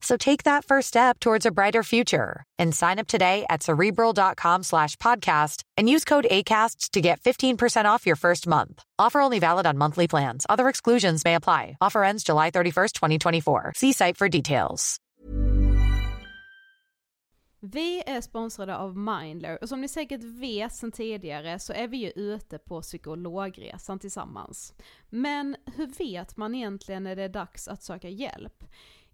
So take that first step towards a brighter future and sign up today at cerebral.com slash podcast and use code ACasts to get 15% off your first month. Offer only valid on monthly plans. Other exclusions may apply. Offer ends July 31st, 2024. See site for details. Vi är sponsrade av Mindler och som ni säkert vet sedan tidigare så är vi ju ute på psykologresan tillsammans. Men hur vet man egentligen när det är dags att söka hjälp?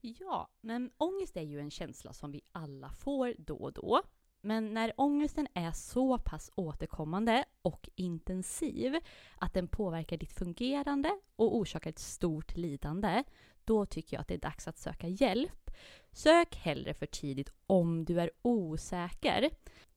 Ja, men ångest är ju en känsla som vi alla får då och då. Men när ångesten är så pass återkommande och intensiv att den påverkar ditt fungerande och orsakar ett stort lidande, då tycker jag att det är dags att söka hjälp. Sök hellre för tidigt om du är osäker.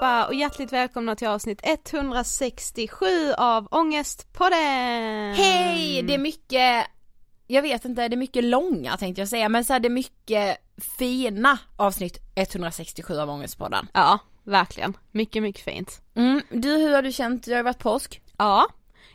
allihopa och hjärtligt välkomna till avsnitt 167 av Ångestpodden! Hej! Det är mycket, jag vet inte, det är mycket långa tänkte jag säga, men så är det mycket fina avsnitt 167 av Ångestpodden. Ja, verkligen. Mycket, mycket fint. Mm, du, hur har du känt? Det har varit påsk. Ja,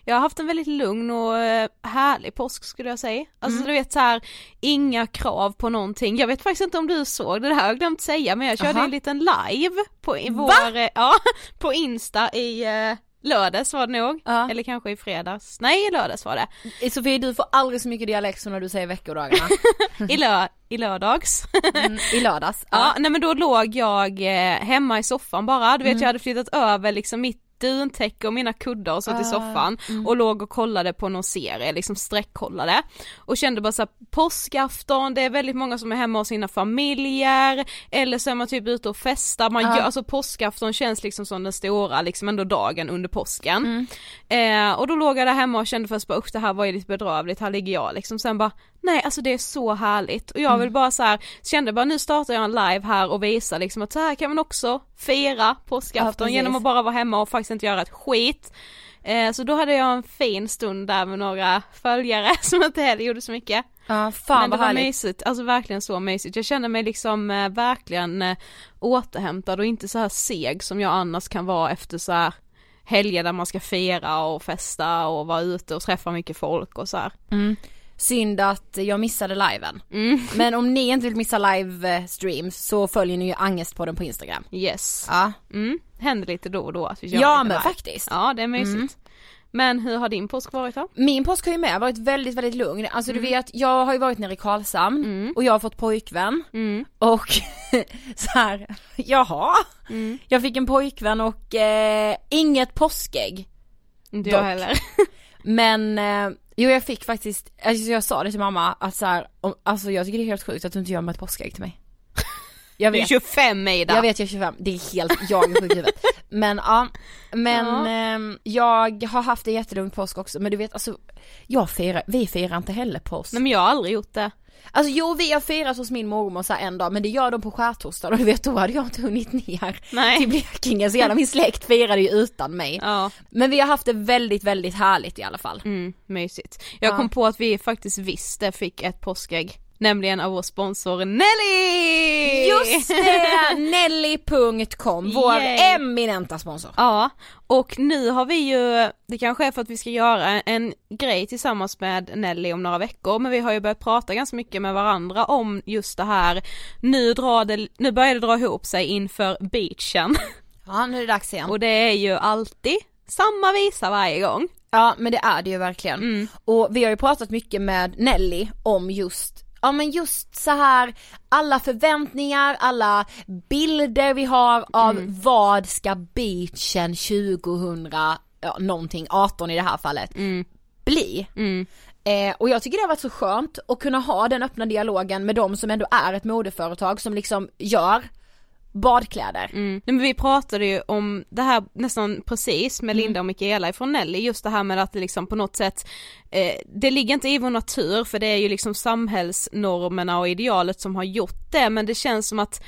jag har haft en väldigt lugn och eh, härlig påsk skulle jag säga. Alltså mm. du vet så här, inga krav på någonting. Jag vet faktiskt inte om du såg det, det här har jag glömt säga men jag körde Aha. en liten live på i vår, eh, ja, på Insta i uh, lördags var det nog, ja. eller kanske i fredags, nej i lördags var det. Sofie du får aldrig så mycket dialekt som när du säger veckodagarna. I, lö I lördags. mm, I lördags. Ja. ja. nej men då låg jag hemma i soffan bara, du vet mm. jag hade flyttat över liksom mitt duntäcke och mina kuddar och satt uh, i ah, soffan mm. och låg och kollade på någon serie, liksom sträckkollade och kände bara såhär påskafton, det är väldigt många som är hemma hos sina familjer eller så är man typ ute och festar, man uh. gör, alltså påskafton känns liksom som den stora liksom ändå dagen under påsken. Mm. Eh, och då låg jag där hemma och kände först bara usch det här var ju lite bedrövligt, här ligger jag liksom sen bara Nej alltså det är så härligt och jag vill bara så här, kände bara nu startar jag en live här och visar liksom att så här kan man också fira påskafton precis. genom att bara vara hemma och faktiskt inte göra ett skit. Eh, så då hade jag en fin stund där med några följare som inte heller gjorde så mycket. Ja, fan Men det vad var härligt. mysigt, alltså verkligen så mysigt. Jag känner mig liksom eh, verkligen eh, återhämtad och inte så här seg som jag annars kan vara efter så här helger där man ska fira och festa och vara ute och träffa mycket folk och så här. Mm. Synd att jag missade liven. Mm. Men om ni inte vill missa livestreams så följer ni ju Angestpodden på Instagram. Yes. Ja, Mm. Händer lite då och då att vi kör ja lite men live. faktiskt. Ja det är mysigt. Mm. Men hur har din påsk varit då? Min påsk har ju med varit väldigt, väldigt lugn. Alltså du vet, jag har ju varit nere i Karlshamn Mm. och jag har fått pojkvän Mm. och så här, jaha, Mm. jag fick en pojkvän och eh, inget påskägg. Inte jag heller. Men, eh, jo jag fick faktiskt, alltså jag sa det till mamma att så här, om, alltså jag tycker det är helt sjukt att du inte gör mig ett påskägg till mig. Jag Du är vet. 25 Ida. Jag vet jag är 25, det är helt, jag är sjuk huvudet. Men ja, men Ja. ehm, jag har haft en jättelugn påsk också men du vet alltså, jag firar, vi firar inte heller påsk. Nej men jag har aldrig gjort det. Alltså jo vi har firat hos min mormor så en dag men det gör de på skärtorsdag och du vet då hade jag inte hunnit ner Nej. till Blekinge så hela min släkt firade ju utan mig. Ja. Men vi har haft det väldigt väldigt härligt i alla fall. Mm, mysigt. Jag Ja. kom på att vi faktiskt visste fick ett påskägg. Nämligen av vår sponsor Nelly! Just det! Nelly.com, vår Yay. eminenta sponsor. Ja, och nu har vi ju, det kanske är för att vi ska göra en, grej tillsammans med Nelly om några veckor, men vi har ju börjat prata ganska mycket med varandra om just det här, nu, drar det, nu börjar det dra ihop sig inför beachen, Ja nu är det dags igen. och det är ju alltid samma visa varje gång. Ja men det är det ju verkligen. Mm. Och vi har ju pratat mycket med Nelly om just Ja men just så här alla förväntningar, alla bilder vi har av Mm. vad ska beachen 2000, ja någonting, 18 i det här fallet, Mm. bli. Mm. Eh, och jag tycker det har varit så skönt att kunna ha den öppna dialogen med de som ändå är ett modeföretag som liksom gör badkläder. Mm. Men vi pratade ju om det här nästan precis med Linda och Mikaela ifrån Nelly, just det här med att det liksom på något sätt, eh, det ligger inte i vår natur för det är ju liksom samhällsnormerna och idealet som har gjort det men det känns som att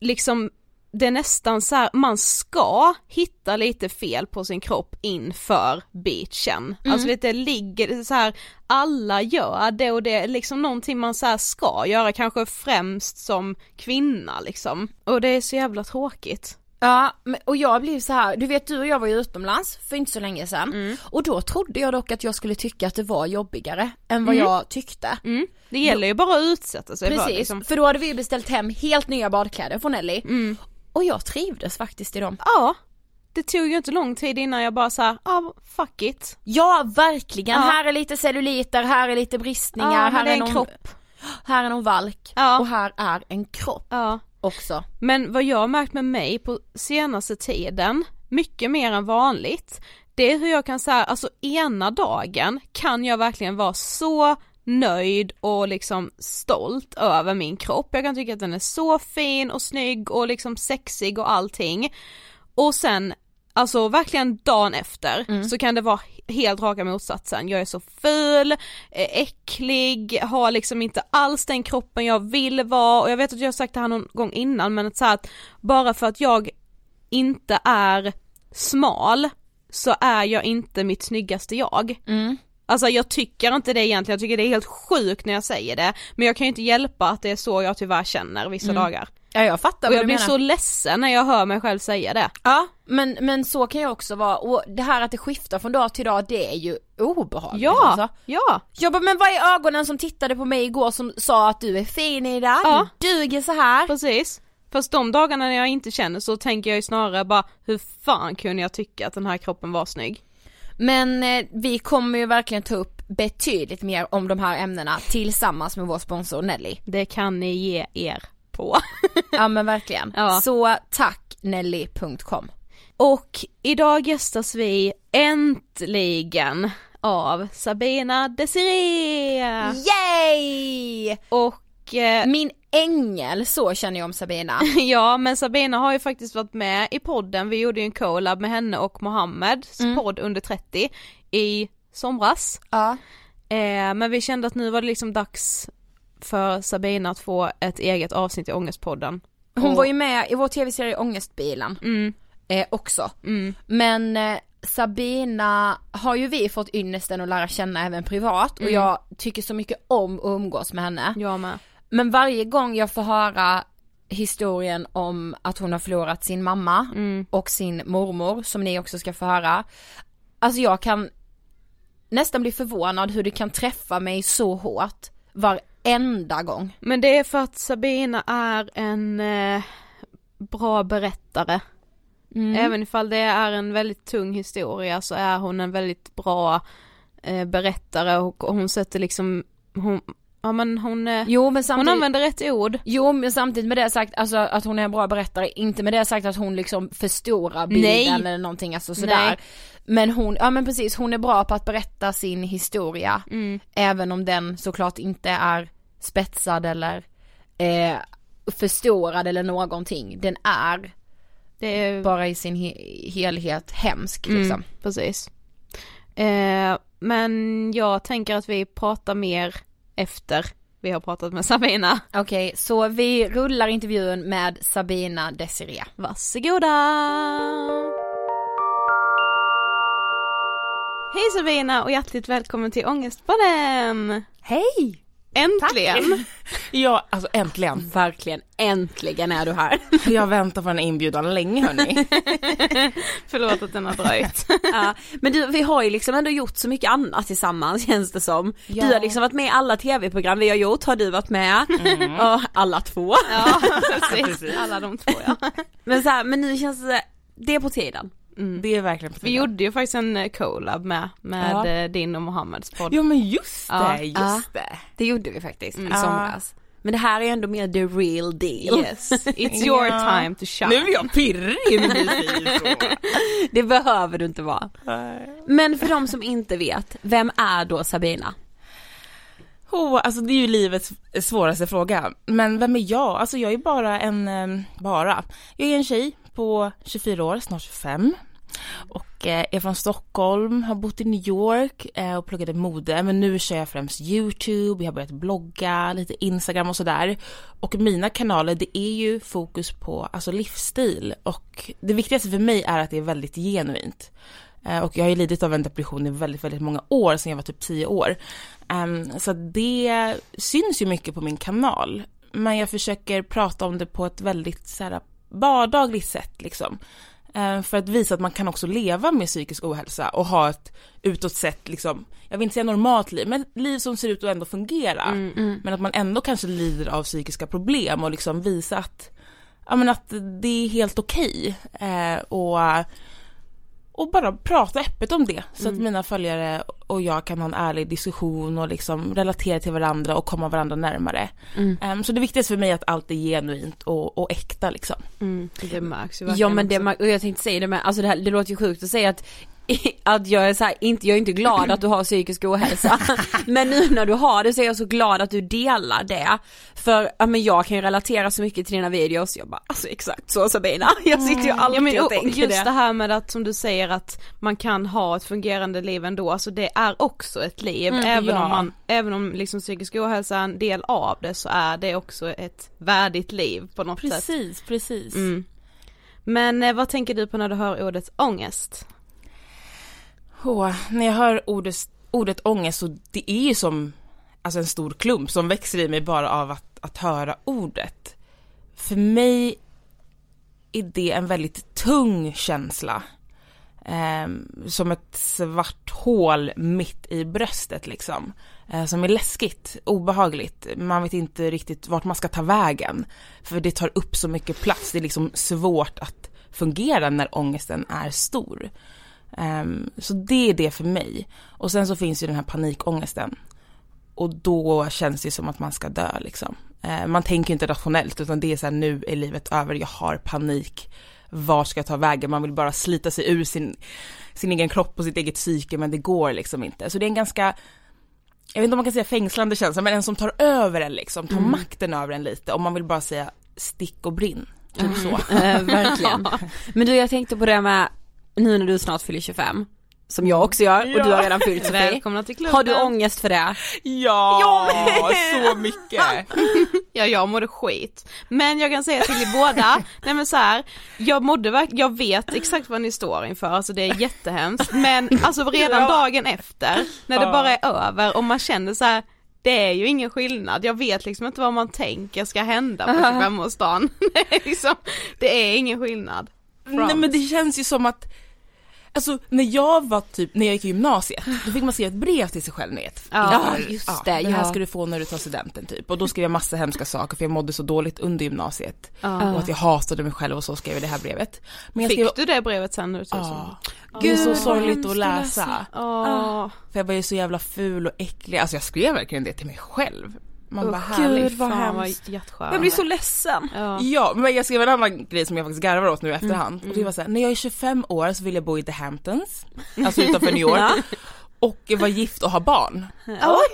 liksom det är nästan så här, man ska hitta lite fel på sin kropp inför beachen. Alltså lite ligger, det är så här, alla gör det och det är liksom någonting man så ska göra, kanske främst som kvinna liksom. Och det är så jävla tråkigt. Ja, och jag blev så här, du vet du och jag var ju utomlands för inte så länge sedan och då trodde jag dock att jag skulle tycka att det var jobbigare än vad jag tyckte. Mm. Det gäller ju bara att utsätta sig för Precis, liksom. för då hade vi beställt hem helt nya badkläder från Nelly Mm. Och jag trivdes faktiskt i dem. Ja, det tog ju inte lång tid innan jag bara såhär, ja ah, fuck it. Ja verkligen, Ja. här är lite celluliter, här är lite bristningar, Ja, här är en någon, kropp. här är någon valk Ja. och här är en kropp Ja. också. Men vad jag har märkt med mig på senaste tiden, mycket mer än vanligt, det är hur jag kan säga, alltså ena dagen kan jag verkligen vara så nöjd och liksom stolt över min kropp. Jag kan tycka att den är så fin och snygg och liksom sexig och allting. Och sen, alltså verkligen dagen efter så kan det vara helt raka motsatsen. Jag är så ful, äcklig, har liksom inte alls den kroppen jag vill vara och jag vet att jag har sagt det här någon gång innan men att så att bara för att jag inte är smal så är jag inte mitt snyggaste jag. Mm. Alltså jag tycker inte det egentligen, jag tycker det är helt sjukt när jag säger det men jag kan ju inte hjälpa att det är så jag tyvärr känner vissa dagar. Ja jag fattar Och vad jag du blir menar. så ledsen när jag hör mig själv säga det. Ja men, men så kan jag också vara och det här att det skiftar från dag till dag det är ju obehagligt Ja, alltså. ja, Jag bara, men vad är ögonen som tittade på mig igår som sa att du är fin Ida, Ja. du duger så här. precis. Fast de dagarna när jag inte känner så tänker jag ju snarare bara hur fan kunde jag tycka att den här kroppen var snygg? Men eh, vi kommer ju verkligen ta upp betydligt mer om de här ämnena tillsammans med vår sponsor Nelly. Det kan ni ge er på. Ja men verkligen. Ja. Så tack Nelly.com. Och idag gästas vi äntligen av Sabina Desiree! Yay! Och eh, Min ängel, så känner jag om Sabina. ja men Sabina har ju faktiskt varit med i podden, vi gjorde ju en collab med henne och Mohammeds podd under 30 i somras. Ja. Eh, men vi kände att nu var det liksom dags för Sabina att få ett eget avsnitt i Ångestpodden. Hon Och- var ju med i vår tv-serie Ångestbilen Mm, eh, också. mm, Men eh, Sabina har ju vi fått ynnesten att lära känna även privat och Mm. jag tycker så mycket om att umgås med henne. jag med. Men varje gång jag får höra historien om att hon har förlorat sin mamma Mm. och sin mormor som ni också ska få höra. Alltså jag kan nästan bli förvånad hur det kan träffa mig så hårt varenda gång. Men det är för att Sabina är en eh, bra berättare. Mm. Även ifall det är en väldigt tung historia så är hon en väldigt bra eh, berättare och, och hon sätter liksom, hon, ja men hon, eh, Jo men hon samtidigt, använder rätt ord. jo men samtidigt med det sagt, alltså att hon är en bra berättare, inte med det sagt att hon liksom förstorar bilden Nej. eller någonting alltså sådär. Nej. Men hon, ja men precis, hon är bra på att berätta sin historia. Mm. Även om den såklart inte är spetsad eller eh, förstorad eller någonting. Den är är bara i sin he- helhet hemsk Mm, liksom. precis. Eh, men jag tänker att vi pratar mer efter vi har pratat med Sabina. Okej, så vi rullar intervjun med Sabina Desiree. Varsågoda! Hej Sabina och hjärtligt välkommen till Ångestpodden! Hej! Äntligen! Ja, alltså äntligen. Verkligen, äntligen är du här. Jag väntar på här inbjudan länge hörni. Förlåt att den har dröjt. Ja, men du, vi har ju liksom ändå gjort så mycket annat tillsammans känns det som. Ja. Du har liksom varit med i alla tv-program vi har gjort, har du varit med? Och alla två. Ja. Precis. Alla de två ja. Men så här, men nu känns det, det är på tiden. Mm. Det är verkligen på Vi gjorde ju faktiskt en eh, collab med, med Ja. eh, din och Mohammeds podd. Ja men just det, Ja. just Ja. det. Det gjorde vi faktiskt i Ja. somras. Men det här är ändå mer the real deal. Yes, it's your Ja. time to shine. Nu är jag pirrig. Det behöver du inte vara. Men för de som inte vet, vem är då Sabina? Oh, alltså det är ju livets svåraste fråga. Men vem är jag? Alltså jag är bara en, eh, bara. Jag är en tjej på 24 år, snart 25. Och eh, är från Stockholm, har bott i New York eh, och pluggade mode. Men nu kör jag främst YouTube, jag har börjat blogga, lite Instagram och sådär. Och mina kanaler, det är ju fokus på alltså livsstil. Och det viktigaste för mig är att det är väldigt genuint. Eh, Och jag har ju lidit av en depression i väldigt, väldigt många år, sedan jag var typ 10 år. Ehm, så det syns ju mycket på min kanal. Men jag försöker prata om det på ett väldigt så här, vardagligt sätt liksom. Ehm, för att visa att man kan också leva med psykisk ohälsa och ha ett utåt sett, liksom, jag vill inte säga normalt liv, men ett liv som ser ut att ändå fungera. Mm, Men att man ändå kanske lider av psykiska problem och liksom visa att, ja men att det är helt okej. Eh, och, och bara prata öppet om det så att mina följare och jag kan ha en ärlig diskussion och liksom relatera till varandra och komma varandra närmare. Em, så det viktigaste för mig är att allt är genuint och, och äkta liksom. Mm, det märks ju Ja verkligen men det, och jag tänkte säga det med, alltså det, här, det låter ju sjukt att säga att att jag är så här, inte, jag är inte glad att du har psykisk ohälsa. men nu när du har det så är jag så glad att du delar det. För, ja men jag kan ju relatera så mycket till dina videos, jag bara alltså exakt så Sabina, jag sitter ju alltid Ja men och tänker just det. det här med att som du säger att man kan ha ett fungerande liv ändå, alltså det är också ett liv, Mm, även ja. om man, även om liksom psykisk ohälsa är en del av det så är det också ett värdigt liv på något sätt. Precis, precis. Mm. Men eh, vad tänker du på när du hör ordet ångest? Oh, när jag hör ordet, ordet ångest så det är ju som alltså en stor klump som växer i mig bara av att, att höra ordet. För mig är det en väldigt tung känsla. Eh, som ett svart hål mitt i bröstet liksom. Eh, som är läskigt, obehagligt. Man vet inte riktigt vart man ska ta vägen. För det tar upp så mycket plats, det är liksom svårt att fungera när ångesten är stor. Ehm, så det är det för mig. Och sen så finns ju den här panikångesten. Och då känns det som att man ska dö liksom. Eh, man tänker inte rationellt utan det är så här nu är livet över, jag har panik. Var ska jag ta vägen? Man vill bara slita sig ur sin, sin egen kropp och sitt eget psyke men det går liksom inte. Så det är en ganska, jag vet inte om man kan säga fängslande känsla men en som tar över en liksom, tar makten över en lite och man vill bara säga stick och brinn. Typ så. Eh, verkligen. Men du jag tänkte på det med, nu när du snart fyller 25, som jag också gör och du har redan fyllt Sofie. Välkomna till klubben. Har du ångest för det? Ja, så mycket! Ja, jag mådde skit. Men jag kan säga till er båda, nej men så här, jag mådde verkligen, jag vet exakt vad ni står inför, alltså det är jättehemskt. Men alltså redan dagen efter, när det bara är över och man känner så här, det är ju ingen skillnad, jag vet liksom inte vad man tänker ska hända på 25-årsdagen. Det är liksom, det är ingen skillnad. Nej men det känns ju som att Alltså när jag var typ, när jag gick i gymnasiet, då fick man skriva ett brev till sig själv ner. Ja, just ja, det, det här ja. ska du få när du tar studenten typ. Och då skrev jag massa hemska saker för jag mådde så dåligt under gymnasiet. Ja. Och att jag hatade mig själv och så skrev jag det här brevet. Men jag skrev, Fick du det brevet sen nu? Ja. Det är så Gud, sorgligt att läsa. Åh. För jag var ju så jävla ful och äcklig, alltså jag skrev verkligen det till mig själv. Man bara Usch, härligt. Gud, vad Fan vad hemskt. hjärtskärande. Jag blir så ledsen. Ja. Ja, men jag skrev en annan grej som jag faktiskt garvar åt nu i efterhand. Mm, Och det var såhär, när jag är 25 år så vill jag bo i The Hamptons, alltså utanför New York. Och vara gift och ha barn.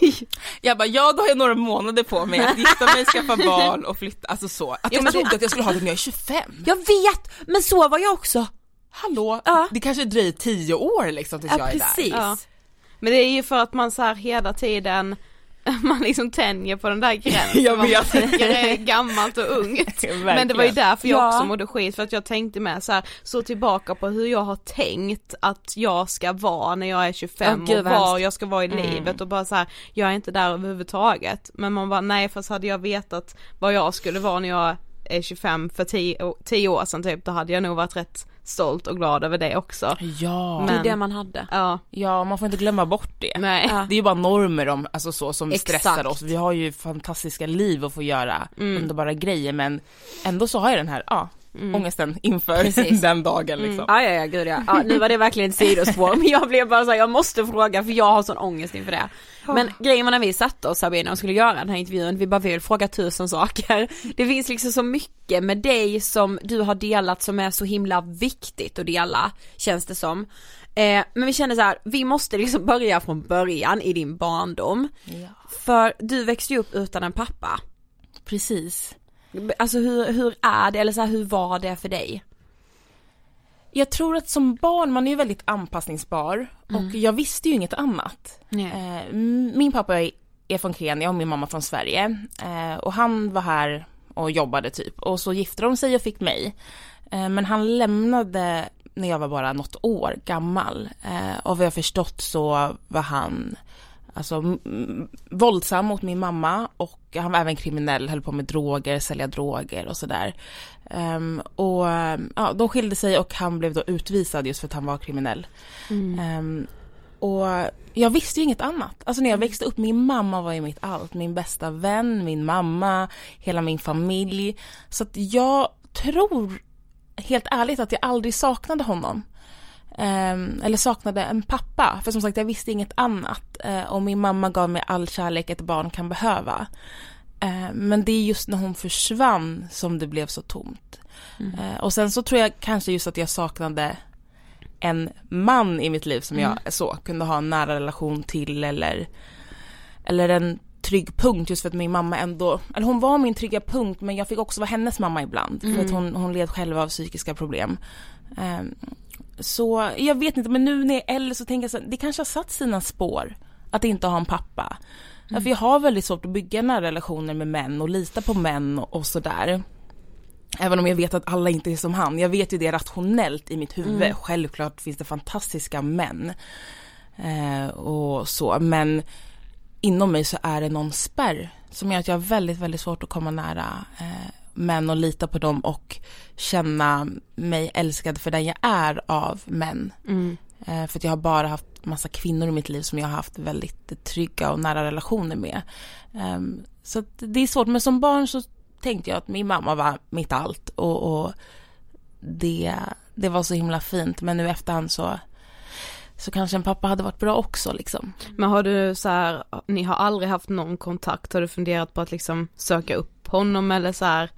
Oj! Jag bara, ja då har jag några månader på mig att gifta mig, skaffa barn och flytta, alltså så. Att jag trodde att jag skulle ha det när jag är 25. Jag vet, men så var jag också. Hallå, Ja. det kanske dröjer 10 år liksom tills Ja, jag är precis. där. Ja. Men det är ju för att man så här hela tiden man liksom tänjer på den där gränsen, Jag vad man vet. tycker är gammalt och ungt. Men det var ju därför jag Ja. också mådde skit, för att jag tänkte med så här, så tillbaka på hur jag har tänkt att jag ska vara när jag är 25 Ja, gud, och var hemskt. jag ska vara i livet och bara så här, jag är inte där överhuvudtaget. Men man bara, nej fast hade jag vetat vad jag skulle vara när jag är 25 för 10, 10 år sedan typ, då hade jag nog varit rätt stolt och glad över det också. Ja. Det är Men- det man hade. Ja, ja, man får inte glömma bort det. nej. Ja. Det är ju bara normer om, alltså så, som Exakt. stressar oss. Vi har ju fantastiska liv att få göra underbara grejer men ändå så har jag den här, ja, ångesten inför Precis. den dagen liksom. Ja, ja, ja, gud ja. ja. Nu var det verkligen ett sidospår, men jag blev bara så här, jag måste fråga för jag har sån ångest inför det. Men grejen var när vi satte oss Sabina och skulle göra den här intervjun, vi bara vill fråga tusen saker. Det finns liksom så mycket med dig som du har delat som är så himla viktigt att dela, känns det som. Eh, men vi kände så här, vi måste liksom börja från början i din barndom. Ja. För du växte ju upp utan en pappa. Precis. Alltså hur, hur är det, eller så här, hur var det för dig? Jag tror att som barn, man är ju väldigt anpassningsbar. Och jag visste ju inget annat. Eh, min pappa är, är från Kenya och min mamma från Sverige. Eh, och han var här och jobbade typ. Och så gifte de sig och fick mig. Eh, men han lämnade när jag var bara något år gammal. Eh, och vad jag förstått så var han alltså våldsam mot min mamma och han var även kriminell, höll på med droger, sälja droger och sådär. Ehm, och ehm, ja, de skilde sig och han blev då utvisad just för att han var kriminell. Ehm, och jag visste ju inget annat. Alltså när jag växte upp, min mamma var ju mitt allt. Min bästa vän, min mamma, hela min familj. Så att jag tror helt ärligt att jag aldrig saknade honom. Ehm, eller saknade en pappa. För som sagt, jag visste inget annat. Eh, och min mamma gav mig all kärlek ett barn kan behöva. Eh, men det är just när hon försvann som det blev så tomt. Eh, och sen så tror jag kanske just att jag saknade en man i mitt liv som jag så kunde ha en nära relation till eller, eller en trygg punkt just för att min mamma ändå, eller hon var min trygga punkt men jag fick också vara hennes mamma ibland för att hon, hon led själv av psykiska problem. Ehm, så jag vet inte men nu när jag är äldre så tänker jag så det kanske har satt sina spår att inte ha en pappa. Ja, för jag har väldigt svårt att bygga nära relationer med män och lita på män och, och sådär. Även om jag vet att alla inte är som han. Jag vet ju det rationellt i mitt huvud. Självklart finns det fantastiska män. Eh, och så. Men inom mig så är det någon spärr som gör att jag har väldigt, väldigt svårt att komma nära eh, män och lita på dem och känna mig älskad för den jag är av män. Eh, för att jag har bara haft massa kvinnor i mitt liv som jag har haft väldigt trygga och nära relationer med. Ehm, så det är svårt, men som barn så tänkte jag att min mamma var mitt allt och, och det, det var så himla fint. Men nu efterhand så, så kanske en pappa hade varit bra också liksom. Men har du så här, ni har aldrig haft någon kontakt, har du funderat på att liksom söka upp honom eller så här?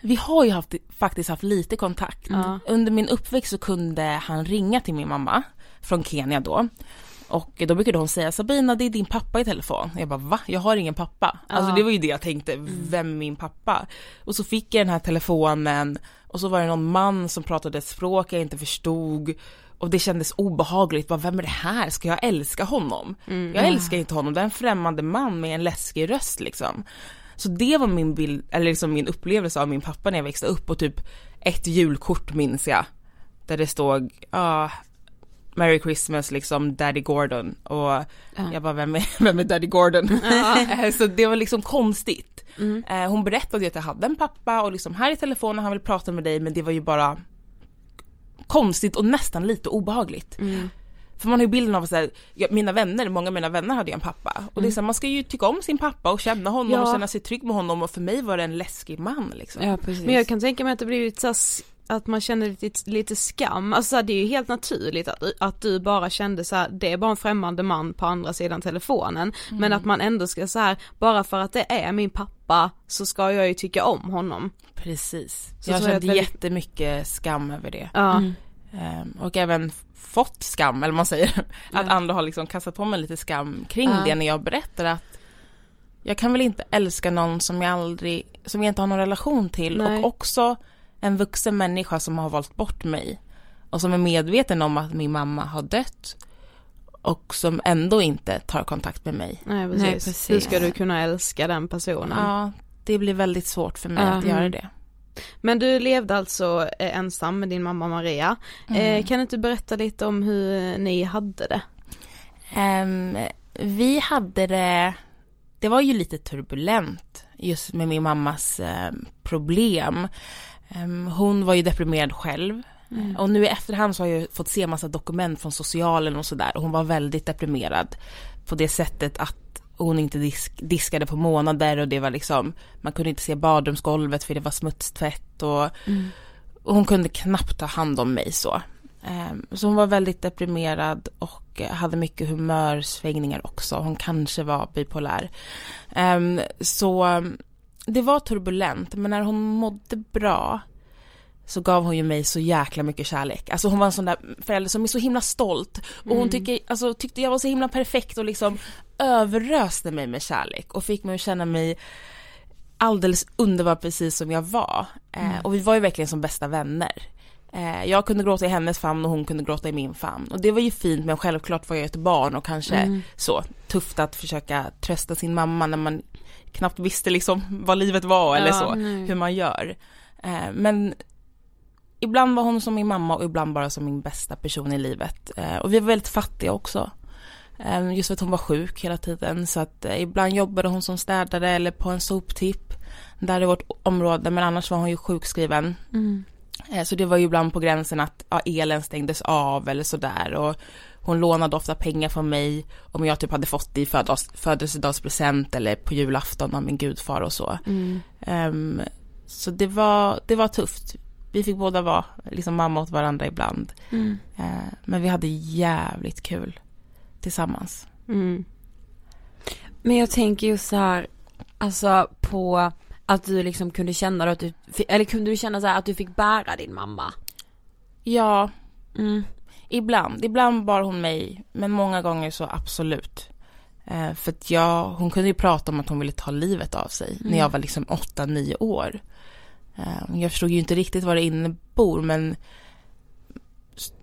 Vi har ju haft, faktiskt haft lite kontakt. Ja. Under min uppväxt så kunde han ringa till min mamma från Kenya då. Och då brukade hon säga Sabina det är din pappa i telefon. Jag bara va? Jag har ingen pappa. Alltså Ja. det var ju det jag tänkte, vem är min pappa? Och så fick jag den här telefonen och så var det någon man som pratade ett språk jag inte förstod. Och det kändes obehagligt, bara, vem är det här? Ska jag älska honom? Mm. Jag älskar inte honom, det är en främmande man med en läskig röst liksom. Så det var min bild, eller liksom min upplevelse av min pappa när jag växte upp och typ ett julkort minns jag. Där det stod, ja, Merry Christmas liksom, Daddy Gordon och jag bara, vem är, vem är Daddy Gordon? Eh, så det var liksom konstigt. Mm. Eh, Hon berättade att jag hade en pappa och liksom här i telefonen, han vill prata med dig men det var ju bara konstigt och nästan lite obehagligt. Mm. För man har ju bilden av att så här, mina vänner, många av mina vänner hade ju en pappa. Och det är så här, man ska ju tycka om sin pappa och känna honom Ja. och känna sig trygg med honom och för mig var det en läskig man liksom. Ja precis. Men jag kan tänka mig att det blivit så här, s- att man känner lite, lite skam, alltså så här, det är ju helt naturligt att, att du bara kände så här, det är bara en främmande man på andra sidan telefonen, men att man ändå ska så här, bara för att det är min pappa så ska jag ju tycka om honom. Precis. Så jag kände väldigt- jättemycket skam över det. Ja. Ehm, och även fått skam, eller man säger, att Ja. andra har liksom kastat på mig lite skam kring Ja. det när jag berättar att jag kan väl inte älska någon som jag aldrig, som jag inte har någon relation till Nej. och också en vuxen människa som har valt bort mig och som är medveten om att min mamma har dött och som ändå inte tar kontakt med mig. Nej precis. Nej, precis. Hur ska du kunna älska den personen? Ja, det blir väldigt svårt för mig Ja. att göra Mm. det. Men du levde alltså eh, ensam med din mamma Maria. Eh, kan du inte berätta lite om hur ni hade det? Ehm, vi hade det, det var ju lite turbulent just med min mammas ehm, problem. Ehm, hon var ju deprimerad själv. Och nu i efterhand så har jag fått se massa dokument från socialen och sådär och hon var väldigt deprimerad på det sättet att hon inte disk, diskade på månader och det var liksom, man kunde inte se badrumsgolvet för det var smutstvätt och, och hon kunde knappt ta hand om mig så. Ehm, Så hon var väldigt deprimerad och hade mycket humörsvängningar också. Hon kanske var bipolär. Ehm, Så det var turbulent, men när hon mådde bra så gav hon ju mig så jäkla mycket kärlek. Alltså hon var en sån där förälder som är så himla stolt och hon tycker, alltså, tyckte jag var så himla perfekt och liksom överröste mig med kärlek och fick mig att känna mig alldeles underbar precis som jag var. Eh, och vi var ju verkligen som bästa vänner. Eh, jag kunde gråta i hennes famn och hon kunde gråta i min famn. Och det var ju fint men självklart var jag ett barn och kanske så tufft att försöka trösta sin mamma när man knappt visste liksom vad livet var eller Ja, så, hur man gör. Eh, men ibland var hon som min mamma och ibland bara som min bästa person i livet. Eh, och vi var väldigt fattiga också. Eh, just för att hon var sjuk hela tiden så att eh, ibland jobbade hon som städare eller på en soptipp där i vårt område men annars var hon ju sjukskriven. Eh, Så det var ju ibland på gränsen att ja, elen stängdes av eller sådär och hon lånade ofta pengar från mig om jag typ hade fått det i födels- födelsedagspresent eller på julafton av min gudfar och så. Ehm, så det var, det var tufft. Vi fick båda vara liksom mamma åt varandra ibland. Eh, men vi hade jävligt kul tillsammans. Mm. Men jag tänker ju så här, alltså på att du liksom kunde känna att du, eller kunde du känna så att du fick bära din mamma? Ja, Mm. Ibland, ibland bar hon mig, men många gånger så absolut. Eh, för att jag, hon kunde ju prata om att hon ville ta livet av sig när jag var liksom 8-9 år. Eh, jag förstod ju inte riktigt vad det innebor men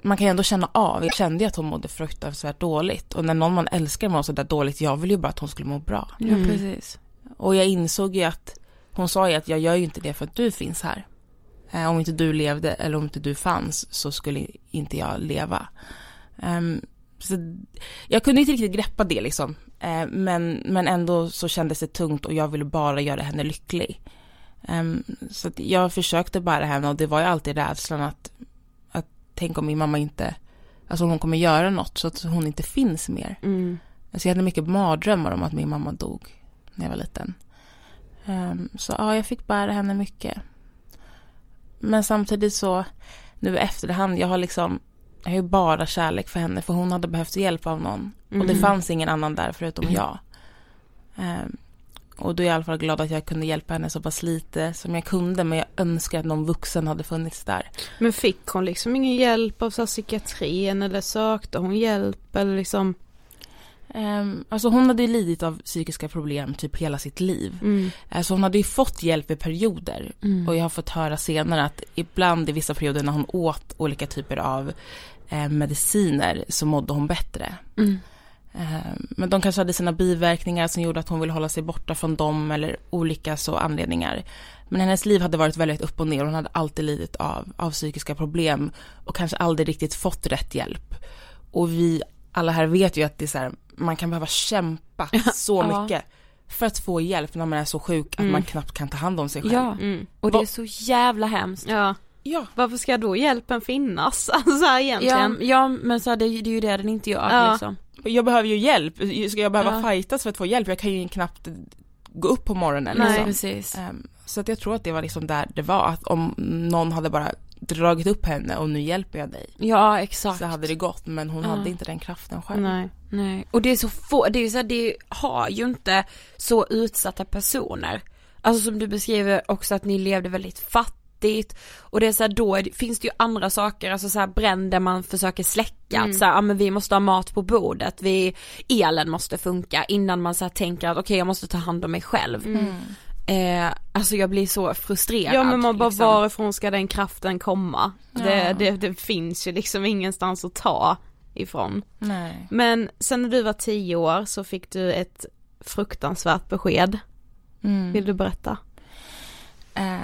man kan ju ändå känna av. Jag kände ju att hon mådde fruktansvärt dåligt och när någon man älskar mår sådär dåligt, jag vill ju bara att hon skulle må bra. Ja precis. Och jag insåg ju att, hon sa ju att jag gör ju inte det för att du finns här. Eh, om inte du levde eller om inte du fanns så skulle inte jag leva. Ehm, så jag kunde inte riktigt greppa det liksom. Men, men ändå så kändes det tungt och jag ville bara göra henne lycklig. Ehm, så jag försökte bära henne och det var ju alltid rädslan att, att tänk om min mamma inte, alltså om hon kommer göra något så att hon inte finns mer. Mm. Alltså jag hade mycket mardrömmar om att min mamma dog när jag var liten. Ehm, så ja, jag fick bära henne mycket. Men samtidigt så, nu i efterhand, jag har liksom, jag har ju bara kärlek för henne för hon hade behövt hjälp av någon. Och det fanns ingen annan där förutom jag. Ehm, och då är jag i alla fall glad att jag kunde hjälpa henne så pass lite som jag kunde men jag önskar att någon vuxen hade funnits där. Men fick hon liksom ingen hjälp av så psykiatrin eller sökte hon hjälp eller liksom? Ehm, alltså hon hade ju lidit av psykiska problem typ hela sitt liv. Mm. Alltså hon hade ju fått hjälp i perioder. Mm. Och jag har fått höra senare att ibland i vissa perioder när hon åt olika typer av eh, mediciner så mådde hon bättre. Mm. Ehm, men de kanske hade sina biverkningar som gjorde att hon ville hålla sig borta från dem eller olika så anledningar. Men hennes liv hade varit väldigt upp och ner. Hon hade alltid lidit av, av psykiska problem och kanske aldrig riktigt fått rätt hjälp. Och vi alla här vet ju att det är så här, man kan behöva kämpa så Ja. mycket för att få hjälp när man är så sjuk att Mm. man knappt kan ta hand om sig själv. Ja, Mm. och det är så jävla hemskt. Ja, ja. varför ska då hjälpen finnas? Alltså här Ja, egentligen. ja men så här, det, det är ju det den inte gör Ja. liksom. Jag behöver ju hjälp. Ska jag behöva Ja. fightas för att få hjälp? Jag kan ju knappt gå upp på morgonen. Nej. liksom. precis. Ehm, Så att jag tror att det var liksom där det var, att om någon hade bara dragit upp henne och nu hjälper jag dig, Ja exakt. så hade det gått, men hon Ja. hade inte den kraften själv. Nej. Nej, och det är så få, det är så här, det har ju inte så utsatta personer. Alltså som du beskriver också att ni levde väldigt fattigt och det är så här, då är det, finns det ju andra saker, alltså så här bränder man försöker släcka, Mm. att så här, ja men vi måste ha mat på bordet, vi, elen måste funka innan man så här tänker att okej jag måste ta hand om mig själv. Mm. Eh, alltså jag blir så frustrerad. Ja men man bara liksom. varifrån ska den kraften komma? Det, Ja. det, det finns ju liksom ingenstans att ta ifrån. Nej. Men sen när du var tio år så fick du ett fruktansvärt besked. Mm. Vill du berätta? Eh,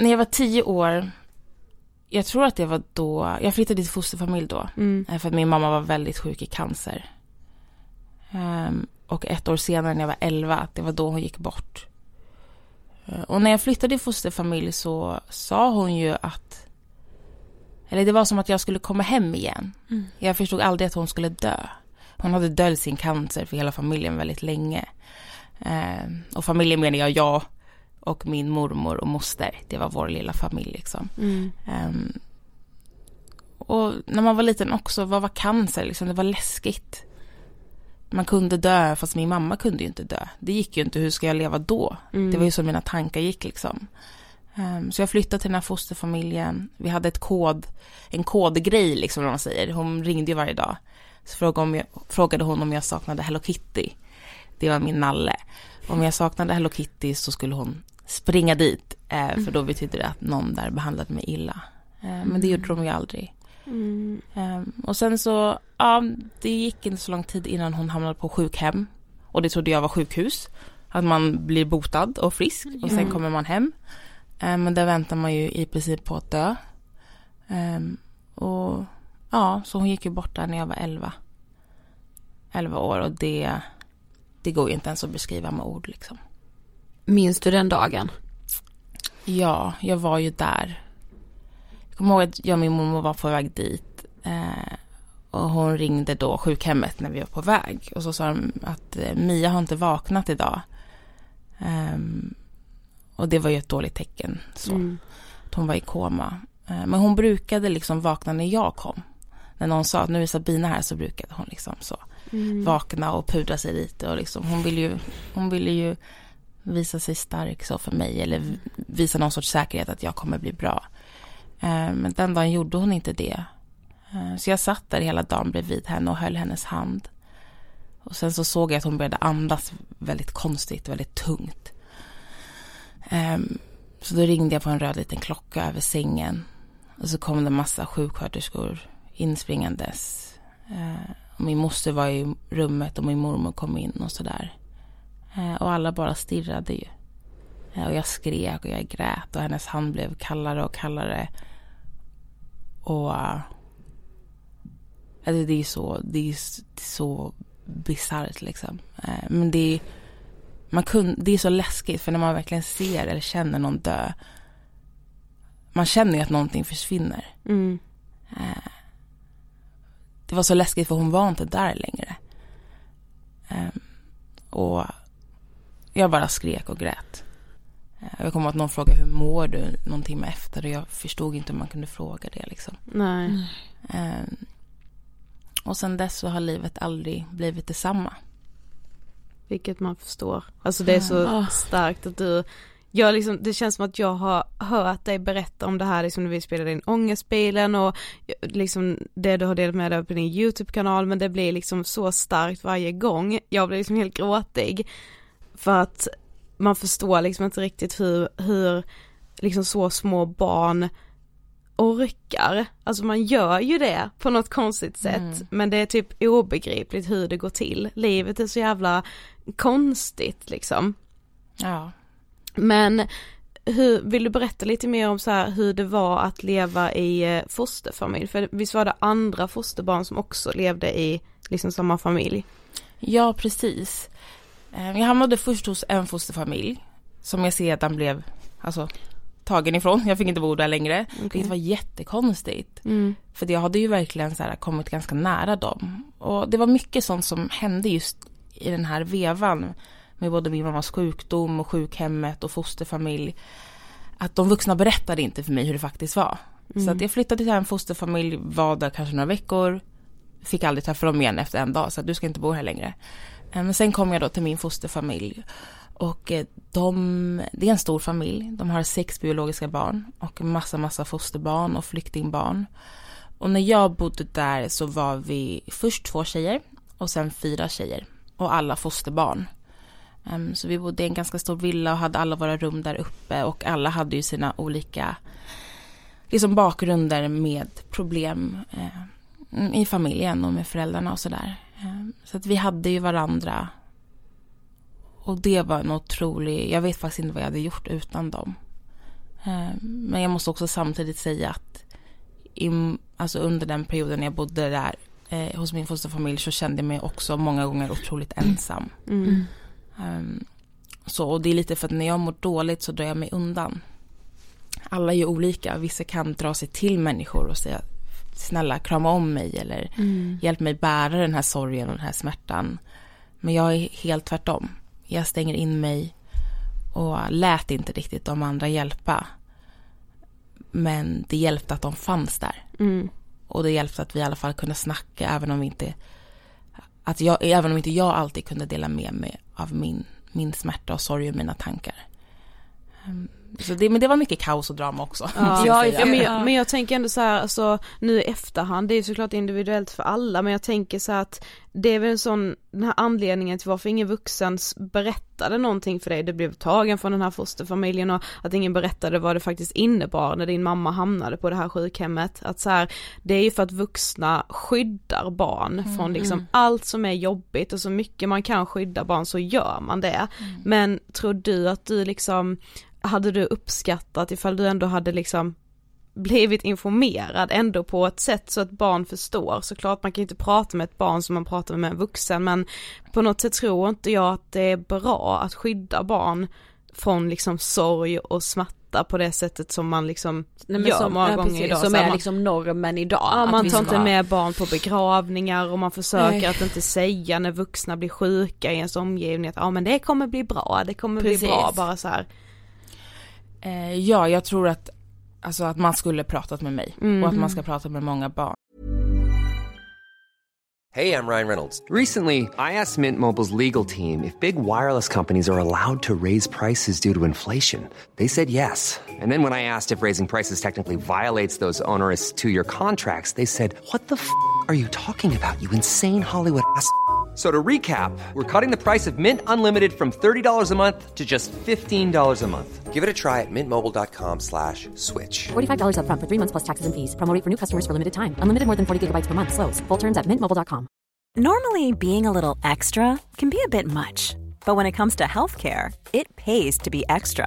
när jag var tio år, jag tror att det var då, jag flyttade till fosterfamilj då, Mm. eh, för att min mamma var väldigt sjuk i cancer. Ehm, och ett år senare när jag var elva, det var då hon gick bort. Eh, och när jag flyttade i fosterfamilj så sa hon ju att, eller det var som att jag skulle komma hem igen. Mm. Jag förstod aldrig att hon skulle dö. Hon hade döljt sin cancer för hela familjen väldigt länge. Ehm, och familjen menar jag, jag och min mormor och moster. Det var vår lilla familj liksom. Mm. Ehm, och när man var liten också, vad var cancer liksom? Det var läskigt. Man kunde dö, fast min mamma kunde ju inte dö. Det gick ju inte, hur ska jag leva då? Mm. Det var ju så mina tankar gick liksom. Ehm, så jag flyttade till den här fosterfamiljen. Vi hade ett kod, en kodgrej liksom, om man säger. Hon ringde ju varje dag. Så frågade, om jag, frågade hon om jag saknade Hello Kitty. Det var min nalle. Om jag saknade Hello Kitty så skulle hon springa dit. Eh, för då betydde det att någon där behandlade mig illa. Eh, men det gjorde de ju aldrig. Mm. Eh, och sen så, ja, det gick inte så lång tid innan hon hamnade på sjukhem. Och det trodde jag var sjukhus. Att man blir botad och frisk och sen Mm. kommer man hem. Eh, men där väntar man ju i princip på att dö. Eh, och ja, så hon gick ju bort där när jag var 11. 11 år och det, det går ju inte ens att beskriva med ord liksom. Minns du den dagen? Ja, jag var ju där. Jag kommer ihåg att jag och min mormor var på väg dit. Eh, och hon ringde då sjukhemmet när vi var på väg. Och så sa de att eh, Mia har inte vaknat idag. Ehm, och det var ju ett dåligt tecken. Så, Mm. att hon var i koma. Eh, men hon brukade liksom vakna när jag kom. När någon sa att nu är Sabina här så brukade hon liksom så Mm. vakna och pudra sig lite och liksom hon ville ju, hon ville ju visa sig stark så för mig eller visa någon sorts säkerhet att jag kommer bli bra. Eh, men den dagen gjorde hon inte det. Eh, så jag satt där hela dagen bredvid henne och höll hennes hand. Och sen så såg jag att hon började andas väldigt konstigt, väldigt tungt. Ehm, så då ringde jag på en röd liten klocka över sängen. Och så kom det en massa sjuksköterskor inspringandes. Eh, och min moster var i rummet och min mormor kom in och sådär. Eh, och alla bara stirrade ju. Eh, och jag skrek och jag grät och hennes hand blev kallare och kallare. Och... eh, alltså det är så, det är så bisarrt liksom. Men det är, man kun, det är så läskigt för när man verkligen ser eller känner någon dö. Man känner ju att någonting försvinner. Mm. Det var så läskigt för hon var inte där längre. Eh, och jag bara skrek och grät. Eh, jag kommer att någon frågade hur mår du någon timme efter och jag förstod inte hur man kunde fråga det liksom. Nej. Eh, och sen dess så har livet aldrig blivit detsamma. Vilket man förstår. Alltså det är så Ah. starkt att du jag liksom, det känns som att jag har hört dig berätta om det här liksom när vi spelade in Ångestbilen och liksom det du har delat med dig på din YouTube-kanal men det blir liksom så starkt varje gång. Jag blir liksom helt gråtig. För att man förstår liksom inte riktigt hur, hur liksom så små barn orkar. Alltså man gör ju det på något konstigt sätt Mm. men det är typ obegripligt hur det går till. Livet är så jävla konstigt liksom. Ja. Men hur, vill du berätta lite mer om så här hur det var att leva i eh, fosterfamilj? För visst var det andra fosterbarn som också levde i liksom samma familj? Ja, precis. Eh, Jag hamnade först hos en fosterfamilj som jag sedan blev alltså, tagen ifrån. Jag fick inte bo där längre. Det var jättekonstigt. Mm. För jag hade ju verkligen så här kommit ganska nära dem. Och det var mycket sånt som hände just i den här vevan. Med både min mammas sjukdom och sjukhemmet och fosterfamilj. Att de vuxna berättade inte för mig hur det faktiskt var. Så att jag flyttade till en fosterfamilj, var där kanske några veckor. Fick aldrig träffa dem igen efter en dag, så att du ska inte bo här längre. Eh, men sen kom jag då till min fosterfamilj. Och eh, de, det är en stor familj. De har sex biologiska barn och massa, massa fosterbarn och flyktingbarn. Och när jag bodde där så var vi först två tjejer och sen fyra tjejer. Och alla fosterbarn. Ehm, så vi bodde i en ganska stor villa och hade alla våra rum där uppe och alla hade ju sina olika liksom bakgrunder med problem eh, i familjen och med föräldrarna och sådär. Eh, så att vi hade ju varandra. Och det var en otrolig, jag vet faktiskt inte vad jag hade gjort utan dem. Eh, men jag måste också samtidigt säga att i, alltså under den perioden jag bodde där eh, hos min fosterfamilj så kände jag mig också många gånger otroligt ensam. Mm. Ehm, så, och det är lite för att när jag mår dåligt så drar jag mig undan. Alla är ju olika. Vissa kan dra sig till människor och säga snälla krama om mig eller hjälp mig bära den här sorgen och den här smärtan. Men jag är helt tvärtom. Jag stänger in mig och lät inte riktigt de andra hjälpa. Men det hjälpte att de fanns där. Mm. Och det hjälpte att vi i alla fall kunde snacka även om vi inte att jag, även om inte jag alltid kunde dela med mig av min, min smärta och sorg och mina tankar. Så det, men det var mycket kaos och drama också. Ja, ja, men, jag, men jag tänker ändå så här, alltså nu i efterhand, det är ju såklart individuellt för alla, men jag tänker så här att det är väl en sån, den här anledningen till varför ingen vuxen berättade någonting för dig, du blev tagen från den här fosterfamiljen och att ingen berättade vad det faktiskt innebar när din mamma hamnade på det här sjukhemmet, att så här, det är ju för att vuxna skyddar barn från liksom allt som är jobbigt och så mycket man kan skydda barn så gör man det. Men tror du att du liksom hade du uppskattat ifall du ändå hade liksom blivit informerad ändå på ett sätt så att barn förstår. Såklart man kan inte prata med ett barn som man pratar med en vuxen men på något sätt tror inte jag att det är bra att skydda barn från liksom sorg och smärta på det sättet som man liksom Nej, gör som, många ja, gånger precis, idag. Som är man- liksom normen idag. Ja man tar ska- inte med barn på begravningar och man försöker Nej. att inte säga när vuxna blir sjuka i ens omgivning att ja men det kommer bli bra, det kommer bli Precis. bra bara så här. Eh, ja, jag tror att, alltså, att man skulle pratat med mig och att man ska prata med många barn. Hey, I'm Ryan Reynolds. Recently, I asked Mint Mobile's legal team if big wireless companies are allowed to raise prices due to inflation. They said yes. And then when I asked if raising prices technically violates those onerous two year contracts, they said, What the f are you talking about, you insane Hollywood ass? F- So to recap, we're cutting the price of Mint Unlimited from $30 a month to just $15 a month. Give it a try at mintmobile.com slash switch. $45 upfront for three months plus taxes and fees. Promo rate for new customers for limited time. Unlimited more than 40 gigabytes per month. Slows. Full terms at mintmobile.com. Normally, being a little extra can be a bit much, but when it comes to healthcare, it pays to be extra.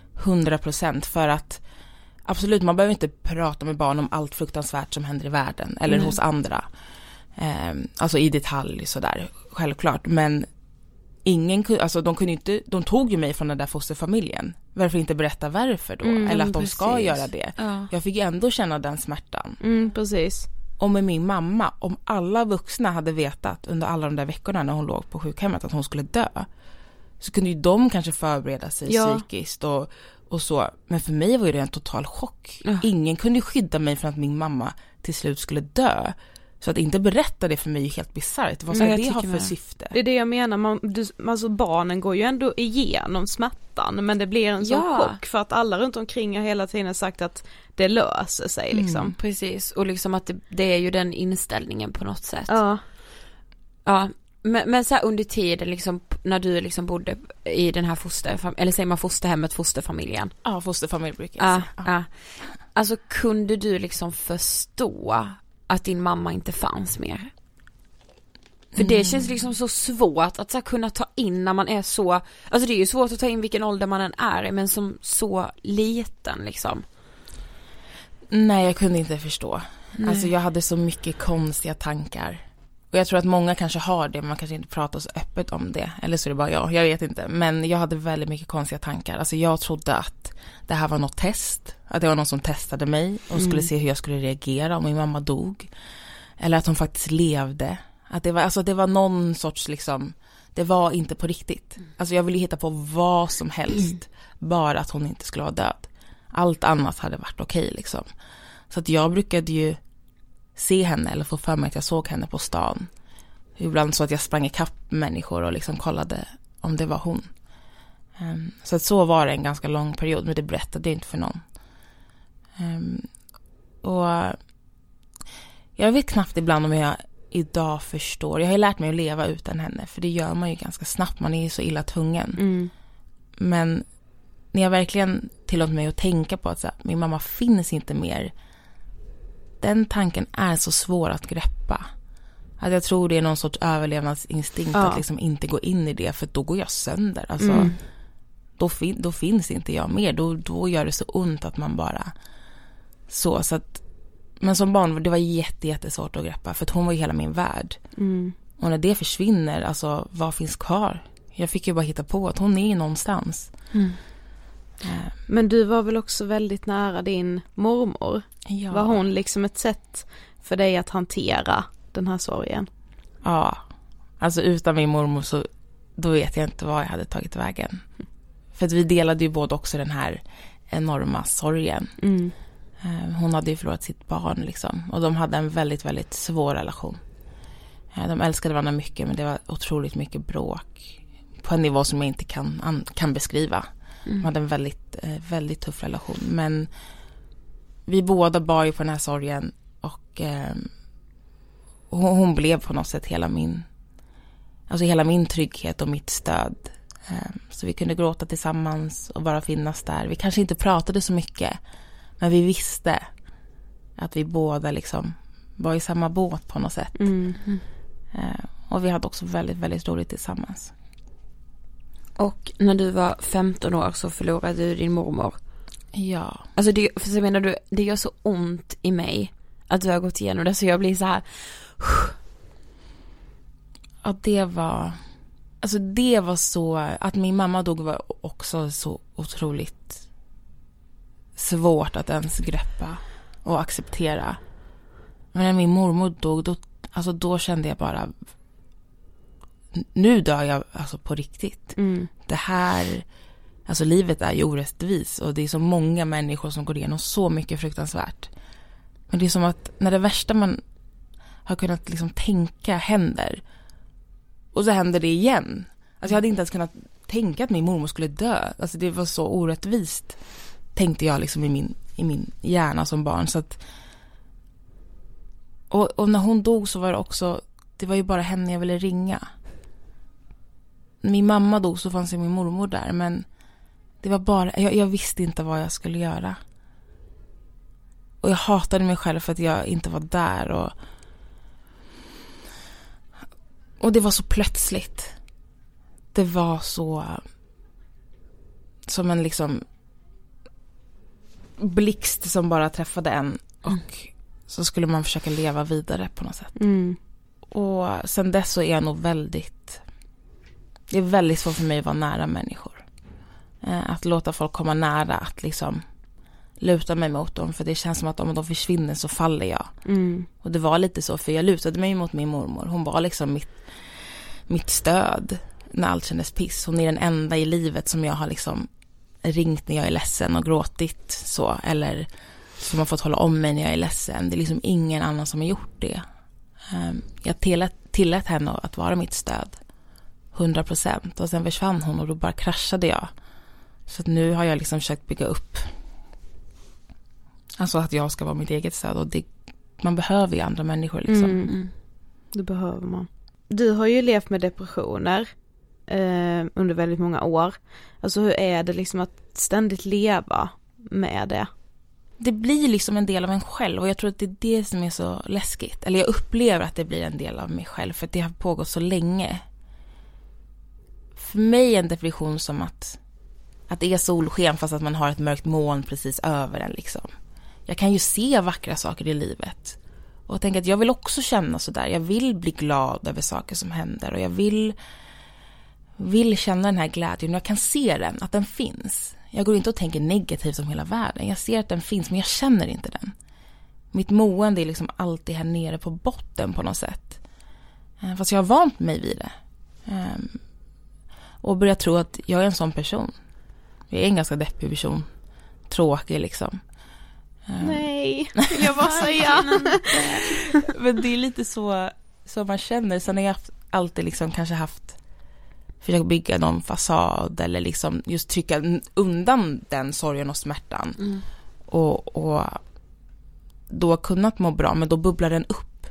100 procent för att absolut, man behöver inte prata med barn om allt fruktansvärt som händer i världen eller hos andra. Eh, alltså i detalj sådär, självklart, men ingen kunde, alltså de kunde inte, de tog ju mig från den där fosterfamiljen. varför inte berätta varför då? Mm, Eller att de ska precis. göra det. Ja. Jag fick ju ändå känna den smärtan. Mm, precis. Och med min mamma, om alla vuxna hade vetat under alla de där veckorna när hon låg på sjukhemmet att hon skulle dö, så kunde ju de kanske förbereda sig Ja. psykiskt och, och så. Men för mig var det en total chock. Ja. Ingen kunde skydda mig från att min mamma till slut skulle dö. Så att inte berätta det för mig är helt bisarrt. Vad ska det ha för med syfte? Det är det jag menar, man, du, alltså barnen går ju ändå igenom smärtan men det blir en sån Ja. chock för att alla runt omkring har hela tiden sagt att det löser sig liksom. Mm, precis, och liksom att det, det är ju den inställningen på något sätt. Ja. Ja, men, men så här under tiden liksom när du liksom bodde i den här fosterfam eller säger man fosterhemmet, fosterfamiljen? Ja, fosterfamilj brukar jag Ja, säga. Ja. ja. Alltså kunde du liksom förstå att din mamma inte fanns mer? För det känns liksom så svårt att så här, kunna ta in när man är så, alltså det är ju svårt att ta in vilken ålder man än är men som så liten liksom. Nej, jag kunde inte förstå. Nej. Alltså jag hade så mycket konstiga tankar. Och jag tror att många kanske har det, men man kanske inte pratar så öppet om det. Eller så är det bara jag, jag vet inte. Men jag hade väldigt mycket konstiga tankar. Alltså jag trodde att det här var något test. Att det var någon som testade mig och skulle Mm. se hur jag skulle reagera om min mamma dog. Eller att hon faktiskt levde. Att det var, alltså det var någon sorts liksom, det var inte på riktigt. Alltså jag ville hitta på vad som helst. Bara att hon inte skulle vara död. Allt annat hade varit okej liksom. Så att jag brukade ju se henne eller få för mig att jag såg henne på stan. Ibland så att jag sprang ikapp människor och liksom kollade om det var hon. Ehm, så att så var det en ganska lång period, men det berättade jag inte för någon. Ehm, och jag vet knappt ibland om jag idag förstår. Jag har ju lärt mig att leva utan henne, för det gör man ju ganska snabbt. Man är ju så illa tvungen. Mm. Men när jag verkligen tillåter mig att tänka på att så här, min mamma finns inte mer. Den tanken är så svår att greppa. Att jag tror det är någon sorts överlevnadsinstinkt Ja. att liksom inte gå in i det för då går jag sönder. Alltså, Mm. då, fin- då finns inte jag mer. Då, då gör det så ont att man bara så. så att, men som barn det var jätte, jättesvårt att greppa för att hon var ju hela min värld. Mm. Och när det försvinner, alltså vad finns kvar? Jag fick ju bara hitta på att hon är någonstans. Mm. Eh, Men du var väl också väldigt nära din mormor? Ja. Var hon liksom ett sätt för dig att hantera den här sorgen? Ja, alltså utan min mormor så då vet jag inte vad jag hade tagit vägen. För att vi delade ju båda också den här enorma sorgen. Mm. Eh, Hon hade ju förlorat sitt barn liksom och de hade en väldigt, väldigt svår relation. Eh, De älskade varandra mycket men det var otroligt mycket bråk på en nivå som jag inte kan, an- kan beskriva. De hade en väldigt, eh, väldigt tuff relation men vi båda bar ju på den här sorgen och eh, hon, hon blev på något sätt hela min, alltså hela min trygghet och mitt stöd. Eh, Så vi kunde gråta tillsammans och bara finnas där. Vi kanske inte pratade så mycket men vi visste att vi båda liksom var i samma båt på något sätt. Mm. Eh, Och vi hade också väldigt, väldigt roligt tillsammans. Och när du var 15 år så förlorade du din mormor. Ja. Alltså det, för så menar du, det gör så ont i mig att du har gått igenom det så jag blir så här. Ja, det var... Alltså det var så... Att min mamma dog var också så otroligt svårt att ens greppa och acceptera. Men när min mormor dog, då, alltså då kände jag bara... Nu dör jag alltså på riktigt. Mm. Det här... Alltså livet är ju orättvis och det är så många människor som går igenom så mycket fruktansvärt. Men det är som att när det värsta man har kunnat liksom tänka händer och så händer det igen. Alltså jag hade inte ens kunnat tänka att min mormor skulle dö. Alltså det var så orättvist. Tänkte jag liksom i min, i min hjärna som barn. Så att, och, och när hon dog så var det också, det var ju bara henne jag ville ringa. När min mamma dog så fanns ju min mormor där men det var bara, jag, jag visste inte vad jag skulle göra. Och jag hatade mig själv för att jag inte var där och och det var så plötsligt. Det var så som en liksom blixt som bara träffade en och så skulle man försöka leva vidare på något sätt. Mm. Och sen dess så är jag nog väldigt, det är väldigt svårt för mig att vara nära människor. Eh, att låta folk komma nära, att liksom luta mig mot dem. För det känns som att om de försvinner så faller jag. Mm. Och det var lite så, för jag lutade mig mot min mormor. Hon var liksom mitt, mitt stöd när allt kändes piss. Hon är den enda i livet som jag har liksom ringt när jag är ledsen och gråtit så. Eller som har fått hålla om mig när jag är ledsen. Det är liksom ingen annan som har gjort det. Ehm, Jag tillät, tillät henne att vara mitt stöd. 100 procent. Och sen försvann hon och då bara kraschade jag. Så att nu har jag liksom försökt bygga upp. Alltså att jag ska vara mitt eget stöd. Och det, man behöver ju andra människor liksom. Mm. Det behöver man. Du har ju levt med depressioner eh, under väldigt många år. Alltså hur är det liksom att ständigt leva med det? det blir liksom en del av en själv och jag tror att det är det som är så läskigt. Eller jag upplever att det blir en del av mig själv för att det har pågått så länge. För mig är en depression som att, att det är solsken fast att man har ett mörkt moln precis över en liksom. Jag kan ju se vackra saker i livet. Och jag att jag vill också känna sådär. Jag vill bli glad över saker som händer och jag vill, vill känna den här glädjen jag kan se den, att den finns. Jag går inte och tänker negativt om hela världen. Jag ser att den finns men jag känner inte den. Mitt mående är liksom alltid här nere på botten på något sätt. Eh, fast jag har vant mig vid det. Ehm, och börjat tro att jag är en sån person. Jag är en ganska deppig person. Tråkig liksom. Ehm, Nej, vill jag bara säga. Men det är lite så som man känner. Sen har jag haft- alltid liksom kanske haft försökt bygga någon fasad eller liksom just trycka undan den sorgen och smärtan. Och, och då kunnat må bra men då bubblar den upp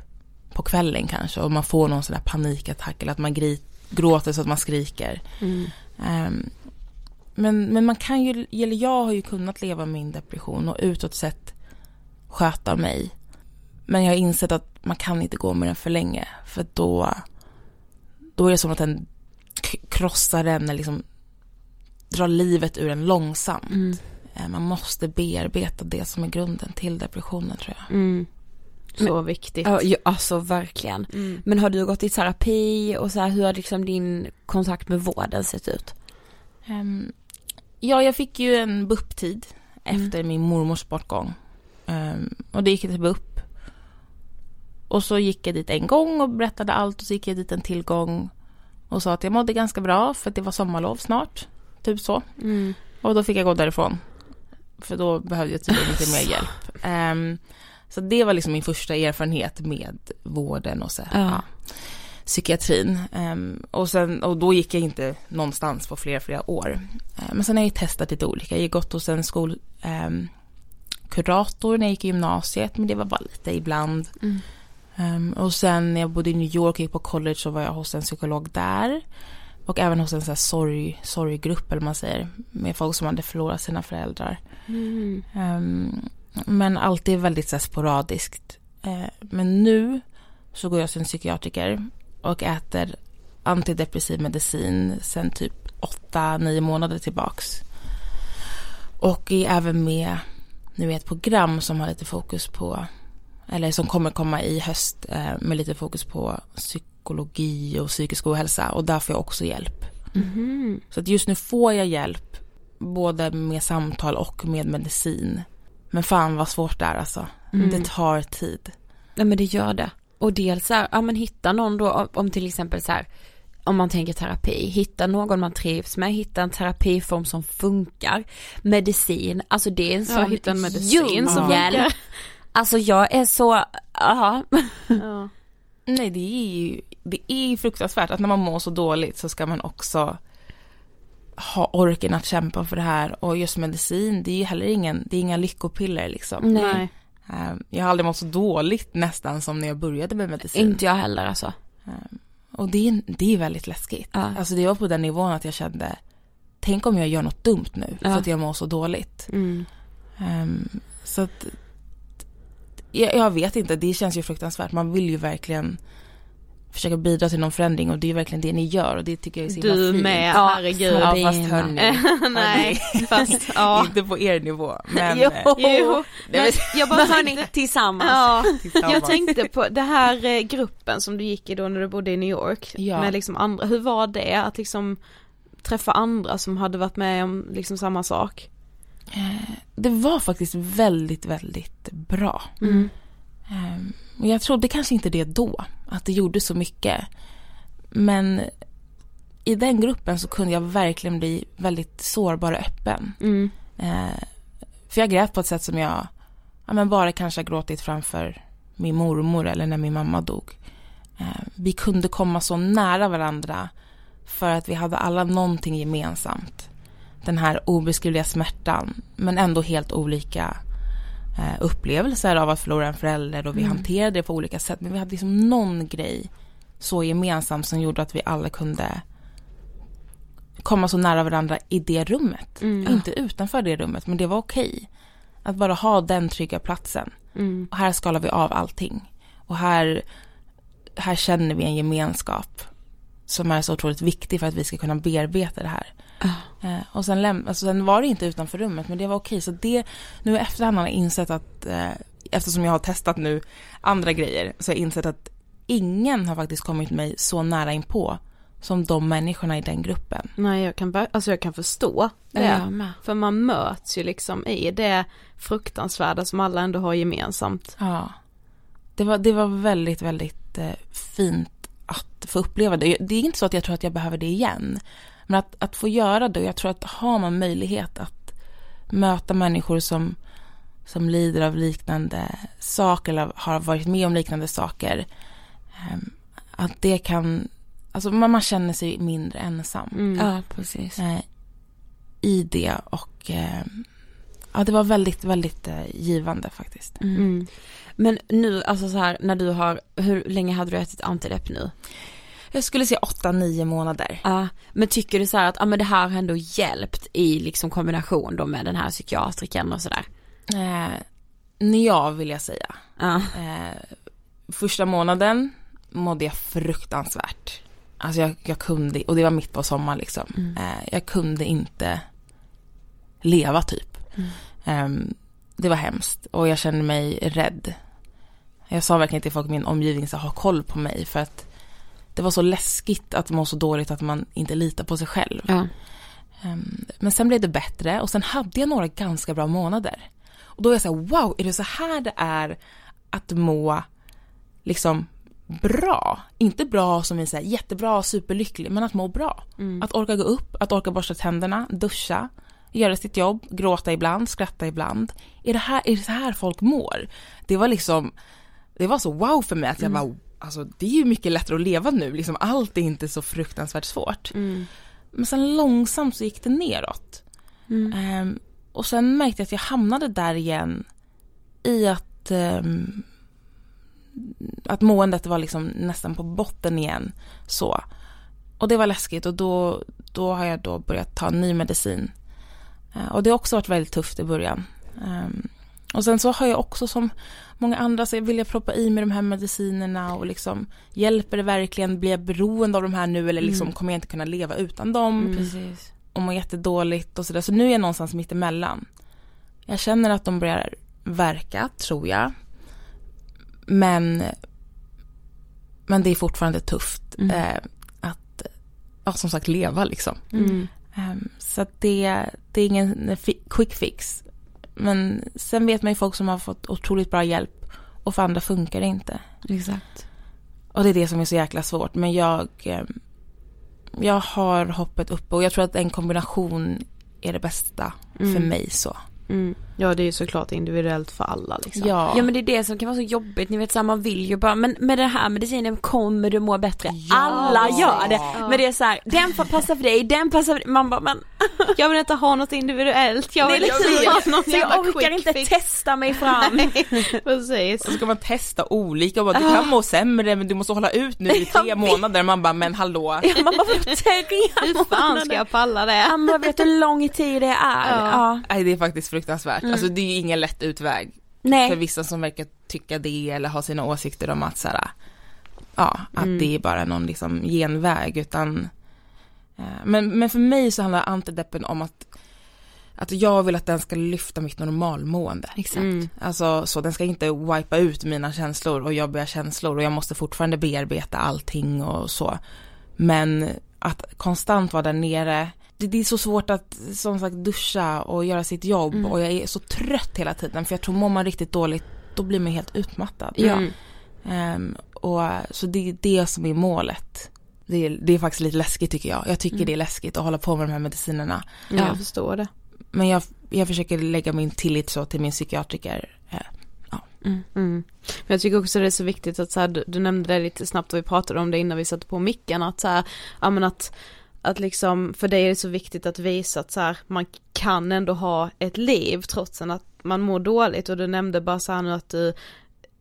på kvällen kanske och man får någon sån där panikattack eller att man gri- gråter så att man skriker. Ehm, men, men man kan ju, eller jag har ju kunnat leva med min depression och utåt sett sköta mig. Men jag har insett att man kan inte gå med den för länge för då, då är det som att den krossar den eller liksom drar livet ur en långsamt. Eh, Man måste bearbeta det som är grunden till depressionen tror jag. Mm. Så viktigt. Ja, alltså verkligen. Mm. Men har du gått i terapi och så här, hur har liksom din kontakt med vården sett ut? Ehm, ja, jag fick ju en BUP-tid efter min mormors bortgång. Ehm, och det gick jag till BUP. Och så gick jag dit en gång och berättade allt och så gick jag dit en till gång och sa att jag mådde ganska bra för att det var sommarlov snart. Typ så. Mm. Och då fick jag gå därifrån. För då behövde jag tydligen lite mer hjälp. Ehm, så det var liksom min första erfarenhet med vården och så, Ja. ja. psykiatrin. Ehm, och, sen, och då gick jag inte någonstans på flera, flera år. Ehm, men sen har jag testat lite olika. Jag har gått hos en skol, ehm, kurator när jag gick i gymnasiet, men det var bara lite ibland. Ehm, och sen när jag bodde i New York och gick på college så var jag hos en psykolog där. Och även hos en sån här sorg, sorggrupp eller man säger. Med folk som hade förlorat sina föräldrar. Mm. Ehm, men alltid väldigt så sporadiskt. Eh, men nu så går jag till en psykiatriker och äter antidepressiv medicin sen typ 8-9 månader tillbaks. Och är även med nu i ett program som har lite fokus på, eller som kommer komma i höst eh, med lite fokus på psykologi och psykisk ohälsa och där får jag också hjälp. Mhm. Så att just nu får jag hjälp både med samtal och med medicin. Men fan vad svårt det är alltså. Det tar tid. Nej men det gör det. Och dels så här, ja men hitta någon då om- till exempel så här om man tänker terapi, hitta någon man trivs med, hitta en terapiform som funkar. Medicin, alltså det är en Ja, sån hitta en medicin som djungel. funkar. Alltså jag är så, ja. Ja. Nej det är ju det är fruktansvärt att när man mår så dåligt så ska man också ha orken att kämpa för det här och just medicin det är ju heller ingen, det är inga lyckopiller liksom. Nej. Eh, Jag har aldrig mått så dåligt nästan som när jag började med medicin. Inte jag heller alltså. Och det är, det är väldigt läskigt. Ja. Alltså det var på den nivån att jag kände, tänk om jag gör något dumt nu Ja. för att jag mår så dåligt. Mm. Ehm, så att, jag, jag vet inte, det känns ju fruktansvärt. Man vill ju verkligen försöka bidra till någon förändring och det är verkligen det ni gör och det tycker jag är så himla Du fint. med, Ja, herregud. Ja, fast hörni. Nej, fast ja. Inte på er nivå, men Jo. eh, Jo, men jag bara hörni, tillsammans. ja, tillsammans. jag tänkte på det här eh, gruppen som du gick i då när du bodde i New York Ja. med liksom andra, hur var det att liksom träffa andra som hade varit med om liksom samma sak? Eh, det var faktiskt väldigt, väldigt bra. Mm. Och jag trodde kanske inte det då, att det gjorde så mycket. Men i den gruppen så kunde jag verkligen bli väldigt sårbar och öppen. Mm. Eh, för jag grät på ett sätt som jag ja, men bara kanske har gråtit framför min mormor eller när min mamma dog. Eh, vi kunde komma så nära varandra för att vi hade alla någonting gemensamt. Den här obeskrivliga smärtan, men ändå helt olika upplevelser av att förlora en förälder och vi hanterade det på olika sätt. Men vi hade liksom någon grej så gemensamt som gjorde att vi alla kunde komma så nära varandra i det rummet. Inte utanför det rummet, men det var okej. Att bara ha den trygga platsen. Mm. Och här skalar vi av allting. Och här, här känner vi en gemenskap som är så otroligt viktig för att vi ska kunna bearbeta det här. Eh, och sen, läm- alltså, sen var det inte utanför rummet, men det var okej. Så det, nu i efterhand har jag insett att, eh, eftersom jag har testat nu andra grejer, så har jag insett att ingen har faktiskt kommit mig så nära in på som de människorna i den gruppen. Nej jag kan, alltså jag kan förstå det. Med. För man möts ju liksom i det fruktansvärda som alla ändå har gemensamt. Ja. Det var, det var väldigt, väldigt eh, fint att få uppleva det. Det är inte så att jag tror att jag behöver det igen. Men att, att få göra det, och jag tror att har man möjlighet att möta människor som, som lider av liknande saker eller har varit med om liknande saker. eh, Att det kan, alltså man, man känner sig mindre ensam Mm. Ja, precis. eh, i det och eh, ja, det var väldigt, väldigt eh, givande faktiskt. Mm. Men nu, alltså så här, när du har, hur länge hade du ätit antidepp nu? Jag skulle säga 8-9 månader. Ja, men tycker du så här att, ja men det här har ändå hjälpt i liksom kombination då med den här psykiatrikern och sådär? Eh, ja, vill jag säga. Ja. Eh, första månaden mådde jag fruktansvärt. Alltså jag, jag kunde, och det var mitt på sommaren liksom. Eh, jag kunde inte leva typ. Ehm, det var hemskt och jag kände mig rädd. Jag sa verkligen till folk i min omgivning att ha koll på mig för att det var så läskigt att må så dåligt att man inte litar på sig själv. Ja. Ehm, Men sen blev det bättre och sen hade jag några ganska bra månader. Och då är jag så här, wow, är det så här det är att må liksom bra? Inte bra som är så här jättebra, superlycklig, men att må bra. Att orka gå upp, att orka borsta tänderna, duscha, göra sitt jobb, gråta ibland, skratta ibland. Är det här, är det så här folk mår? Det var liksom, det var så wow för mig att jag bara, alltså det är ju mycket lättare att leva nu, liksom allt är inte så fruktansvärt svårt. Men sen långsamt så gick det neråt. Ehm, och sen märkte jag att jag hamnade där igen i att, ehm, att måendet var liksom nästan på botten igen. Så. Och det var läskigt och då, då har jag då börjat ta ny medicin. Eh, och det har också varit väldigt tufft i början. Ehm, och sen så har jag också som många andra så vill jag proppa i mig de här medicinerna och liksom hjälper det verkligen? Blir jag beroende av de här nu eller liksom kommer jag inte kunna leva utan dem? Precis. och mår jättedåligt och sådär. Så nu är jag någonstans mitt emellan. Jag känner att de börjar verka, tror jag. Men, men det är fortfarande tufft eh, att, ja, som sagt, leva liksom. Mm. Ehm, så det, det är ingen quick fix. Men sen vet man ju folk som har fått otroligt bra hjälp och för andra funkar det inte. Exakt. Och det är det som är så jäkla svårt. Men jag, eh, jag har hoppet uppe och jag tror att en kombination är det bästa för mig så. Mm. Ja det är ju såklart individuellt för alla liksom. Ja, Ja men det är det som kan vara så jobbigt, ni vet så här, man vill ju bara, men med den här medicinen kommer du må bättre. Alla gör det. Men det är så här, den får passa för dig, den passar för dig. Man bara men Jag vill inte ha något individuellt, jag vill inte ha någon så jag orkar inte fix. testa mig fram. Precis. så ska man testa olika och bara, du kan må sämre men du måste hålla ut nu i tre månader. Man bara, men hallå. man bara Hur fan ska jag palla det? Han bara vet hur lång tid det är. Ja. Nej det är faktiskt fruktansvärt. Alltså det är ju ingen lätt utväg. För Nej. vissa som verkar tycka det eller ha sina åsikter om att så här, ja, att det är bara någon liksom genväg utan eh, men, men för mig så handlar antideppen om att att jag vill att den ska lyfta mitt normalmående. Exakt. Alltså så den ska inte wipa ut mina känslor och jobbiga känslor och jag måste fortfarande bearbeta allting och så. Men att konstant vara där nere. Det, det är så svårt att som sagt duscha och göra sitt jobb Mm. och jag är så trött hela tiden för jag tror mår man riktigt dåligt då blir man helt utmattad. Ja. Mm. Ehm, och, så det är det som är målet. Det är, det är faktiskt lite läskigt tycker jag. Jag tycker Mm. det är läskigt att hålla på med de här medicinerna. Ja, jag förstår det. Men jag, jag försöker lägga min tillit så till min psykiatriker. Eh, Mm. Men jag tycker också det är så viktigt att så här, du, du nämnde det lite snabbt och vi pratade om det innan vi satte på micken att så här, ja men att att liksom, för dig är det så viktigt att visa att så här, man kan ändå ha ett liv trots att man mår dåligt. Och du nämnde bara så här nu att du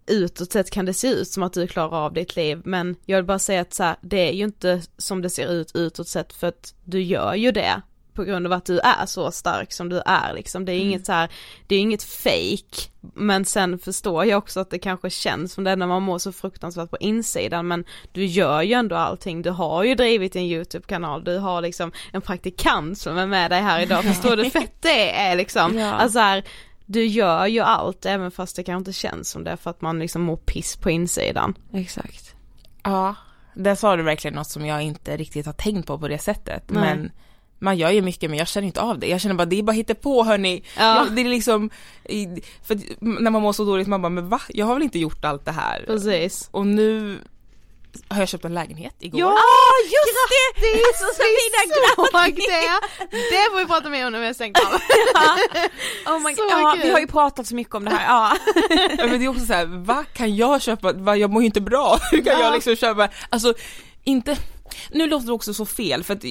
utåt sett kan det se ut som att du klarar av ditt liv. Men jag vill bara säga att så här, det är ju inte som det ser ut utåt sett för att du gör ju det på grund av att du är så stark som du är liksom. Det är inget så här, det är inget fake men sen förstår jag också att det kanske känns som det när man mår så fruktansvärt på insidan men du gör ju ändå allting, du har ju drivit en YouTube-kanal, du har liksom en praktikant som är med dig här idag, förstår du hur fett det är liksom? Ja. Alltså här, du gör ju allt även fast det kanske inte känns som det för att man liksom mår piss på insidan. Exakt. Ja, där sa du verkligen något som jag inte riktigt har tänkt på på det sättet. Nej. Men man gör ju mycket men jag känner inte av det. Jag känner bara det är bara på hörni. Ja. Jag, det är liksom, för när man mår så dåligt man bara men va? Jag har väl inte gjort allt det här? Precis. Och nu har jag köpt en lägenhet igår. Ja, just det! Grattis! Vi såg det! Det får vi prata mer om när vi har stängt av. Oh my Så God. Ja, vi har ju pratat så mycket om det här, ja. Ja, men det är också så här, va kan jag köpa, va, jag mår ju inte bra, hur kan Ja. jag liksom köpa, alltså inte, nu låter det också så fel för att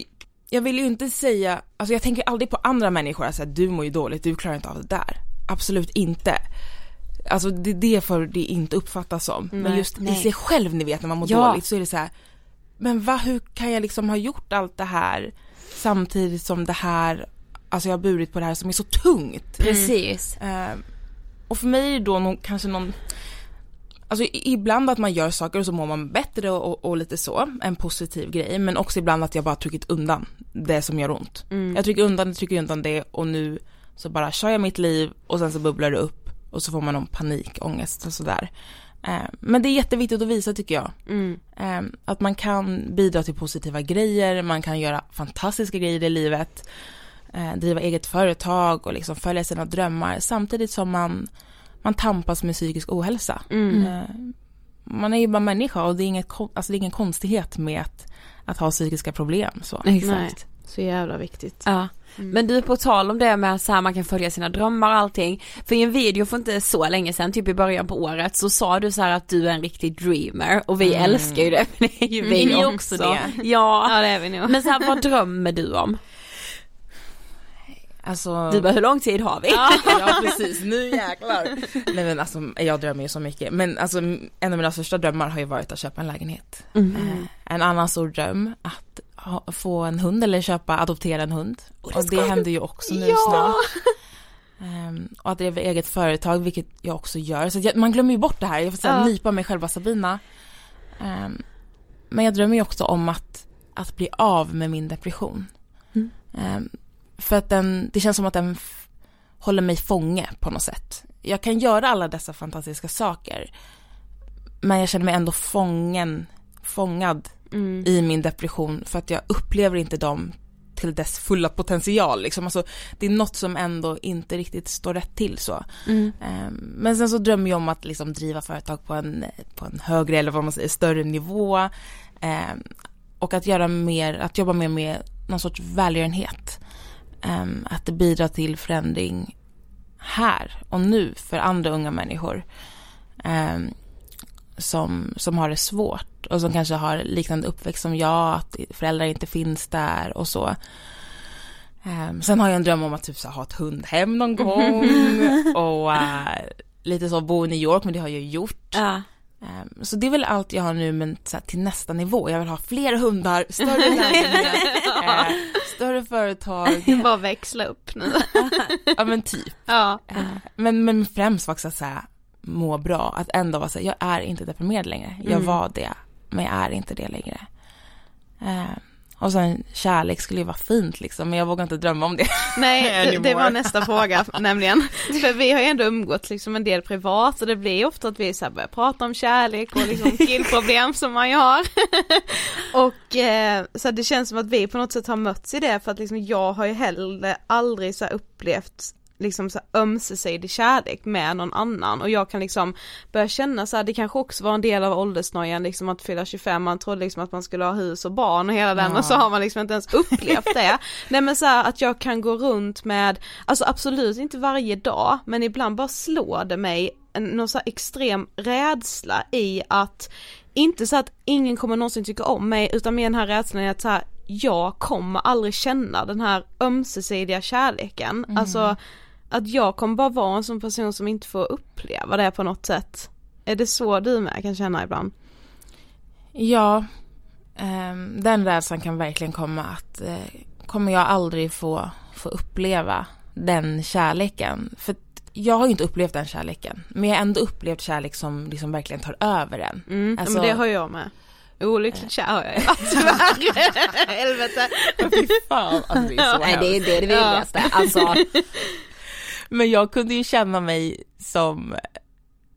jag vill ju inte säga, alltså jag tänker aldrig på andra människor, alltså du mår ju dåligt, du klarar inte av det där. Absolut inte. Alltså det, det får det inte uppfattas som. men Nej, just i nej. sig själv ni vet när man mår Ja. dåligt så är det så här, men va, hur kan jag liksom ha gjort allt det här samtidigt som det här, alltså jag har burit på det här som är så tungt. Precis. Eh, och för mig är det då någon, kanske någon, alltså ibland att man gör saker och så mår man bättre och, och, lite så, en positiv grej, men också ibland att jag bara tryckit undan det som gör ont. Jag trycker undan trycker undan det och nu så bara kör jag mitt liv och sen så bubblar det upp och så får man någon panikångest och sådär. Eh, men det är jätteviktigt att visa tycker jag. Mm. Eh, att man kan bidra till positiva grejer, man kan göra fantastiska grejer i livet, eh, driva eget företag och liksom följa sina drömmar samtidigt som man, man tampas med psykisk ohälsa. Mm. Eh, man är ju bara människa och det är, inget, alltså det är ingen konstighet med att, att ha psykiska problem. Så. Exakt. Så jävla viktigt. Ja. Men du på tal om det med så här man kan följa sina drömmar och allting. För i en video för inte så länge sedan, typ i början på året, så sa du så här att du är en riktig dreamer och vi älskar ju det, för det är ju vi Är ni också. också det? Ja. Ja det är vi nog. Men så här, vad drömmer du om? Alltså, Du bara, hur lång tid har vi? ja precis, nu jäklar. Nej men alltså jag drömmer ju så mycket. Men alltså en av mina största drömmar har ju varit att köpa en lägenhet. Eh, en annan stor dröm att ha, få en hund eller köpa, adoptera en hund. och det händer ju också nu snart. Ehm, och att driva eget företag, vilket jag också gör. Så jag, man glömmer ju bort det här, jag får säga Ja. nypa mig själva Sabina. Ehm, men jag drömmer ju också om att, att bli av med min depression. Ehm, för att den, det känns som att den håller mig fånge på något sätt. Jag kan göra alla dessa fantastiska saker. Men jag känner mig ändå fången, fångad Mm. i min depression för att jag upplever inte dem till dess fulla potential. Liksom. Alltså, det är något som ändå inte riktigt står rätt till så. Mm. Ehm, Men sen så drömmer jag om att liksom driva företag på en, på en högre eller vad man säger, större nivå. Ehm, och att göra mer, att jobba mer med någon sorts välgörenhet. Ehm, att det bidrar till förändring här och nu för andra unga människor. Ehm, som, som har det svårt och som kanske har liknande uppväxt som jag, att föräldrar inte finns där och så. Ehm, sen har jag en dröm om att typ så ha ett hundhem någon gång och eh, lite så bo i New York, men det har jag gjort. Ja. Ehm, så det är väl allt jag har nu, men så här, till nästa nivå. Jag vill ha fler hundar, större lägenhet, större företag, Bara växla upp nu. ja men typ. Ja. Eh, Men, men främst faktiskt att så här, må bra, att ändå vara så här, jag är inte deprimerad längre. Jag Mm. var det, men jag är inte det längre. Eh, Och sen kärlek skulle ju vara fint liksom, men jag vågar inte drömma om det. Nej, det, var nästa fråga nämligen. För vi har ju ändå umgått liksom en del privat och det blir ofta att vi så här börjar prata om kärlek och liksom killproblem som man ju har. och eh, så det känns som att vi på något sätt har mötts i det för att liksom jag har ju heller aldrig så upplevt liksom så ömsesidig kärlek med någon annan. Och jag kan liksom börja känna så här, det kanske också var en del av åldersnojan liksom att fylla 25, man trodde liksom att man skulle ha hus och barn och hela den och så har man liksom inte ens upplevt det. Nej men så här, att jag kan gå runt med, alltså absolut inte varje dag, men ibland bara slår det mig någon så här extrem rädsla i att, inte så att ingen kommer någonsin tycka om mig utan med den här rädslan är att så här, jag kommer aldrig känna den här ömsesidiga kärleken, alltså att jag kommer bara vara en sån person som inte får uppleva det på något sätt. Är det så du med kan känna ibland? Ja, ehm, den rädslan kan verkligen komma att eh, kommer jag aldrig få, få uppleva den kärleken. För jag har ju inte upplevt den kärleken, men jag har ändå upplevt kärlek som liksom verkligen tar över en. Mm, Alltså- men det har jag med. Olyckligt kär har jag ju varit tyvärr. Helvete. Fy fan, alltså det är så Nej det är det, det villigaste, alltså. Men jag kunde ju känna mig som,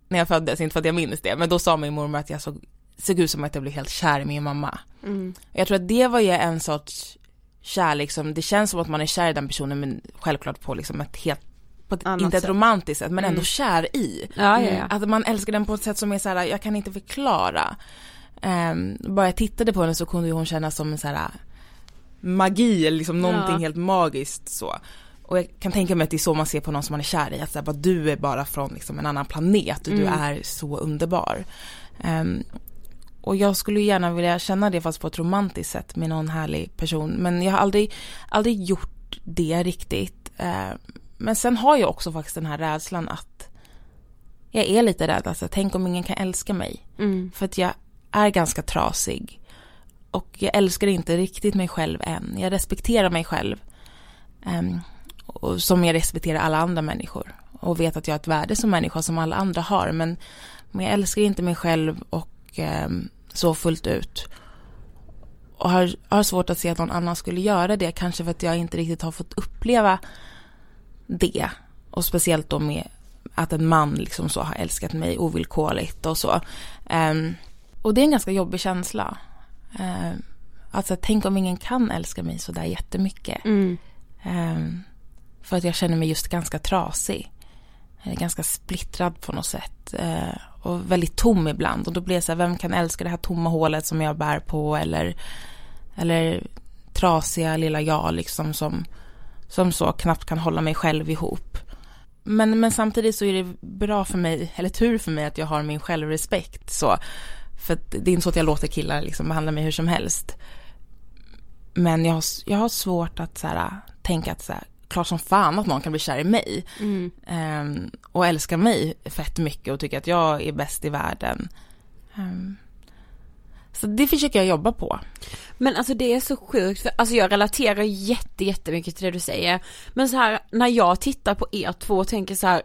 när jag föddes, inte för att jag minns det, men då sa min mormor att jag såg, såg ut som att jag blev helt kär i min mamma. Mm. Jag tror att det var ju en sorts kärlek som, det känns som att man är kär i den personen men självklart på liksom ett helt, ett, inte ett sätt. romantiskt sätt men ändå Mm. kär i. Ja, ja, ja. Att man älskar den på ett sätt som är så här, jag kan inte förklara. Um, bara jag tittade på henne så kunde hon kännas som en så här magi eller liksom någonting helt magiskt så. Och jag kan tänka mig att det är så man ser på någon som man är kär i, att så bara, du är bara från liksom en annan planet och du Mm. är så underbar. Ehm, och jag skulle gärna vilja känna det fast på ett romantiskt sätt med någon härlig person. Men jag har aldrig, aldrig gjort det riktigt. Ehm, men sen har jag också faktiskt den här rädslan att jag är lite rädd, alltså tänk om ingen kan älska mig. Mm. För att jag är ganska trasig. Och jag älskar inte riktigt mig själv än. Jag respekterar mig själv. Ehm, och som jag respekterar alla andra människor. Och vet att jag har ett värde som människa som alla andra har. Men, men jag älskar inte mig själv och ehm, så fullt ut. Och har, har svårt att se att någon annan skulle göra det. Kanske för att jag inte riktigt har fått uppleva det. Och speciellt då med att en man liksom så har älskat mig ovillkorligt och så. Ehm, och det är en ganska jobbig känsla. Um, alltså tänk om ingen kan älska mig så där jättemycket. Mm. Ehm, för att jag känner mig just ganska trasig. Jag är ganska splittrad på något sätt. Eh, och väldigt tom ibland. Och då blir jag så här, vem kan älska det här tomma hålet som jag bär på? Eller, eller trasiga lilla jag liksom som, som så knappt kan hålla mig själv ihop. Men, men samtidigt så är det bra för mig, eller tur för mig att jag har min självrespekt så. För det är inte så att jag låter killar liksom behandla mig hur som helst. Men jag har, jag har svårt att så här, tänka att så här, klart som fan att någon kan bli kär i mig. Mm. Ehm, och älska mig fett mycket och tycka att jag är bäst i världen. Ehm, så det försöker jag jobba på. Men alltså det är så sjukt för alltså jag relaterar jätte, jättemycket till det du säger. Men så här när jag tittar på er två och tänker så här.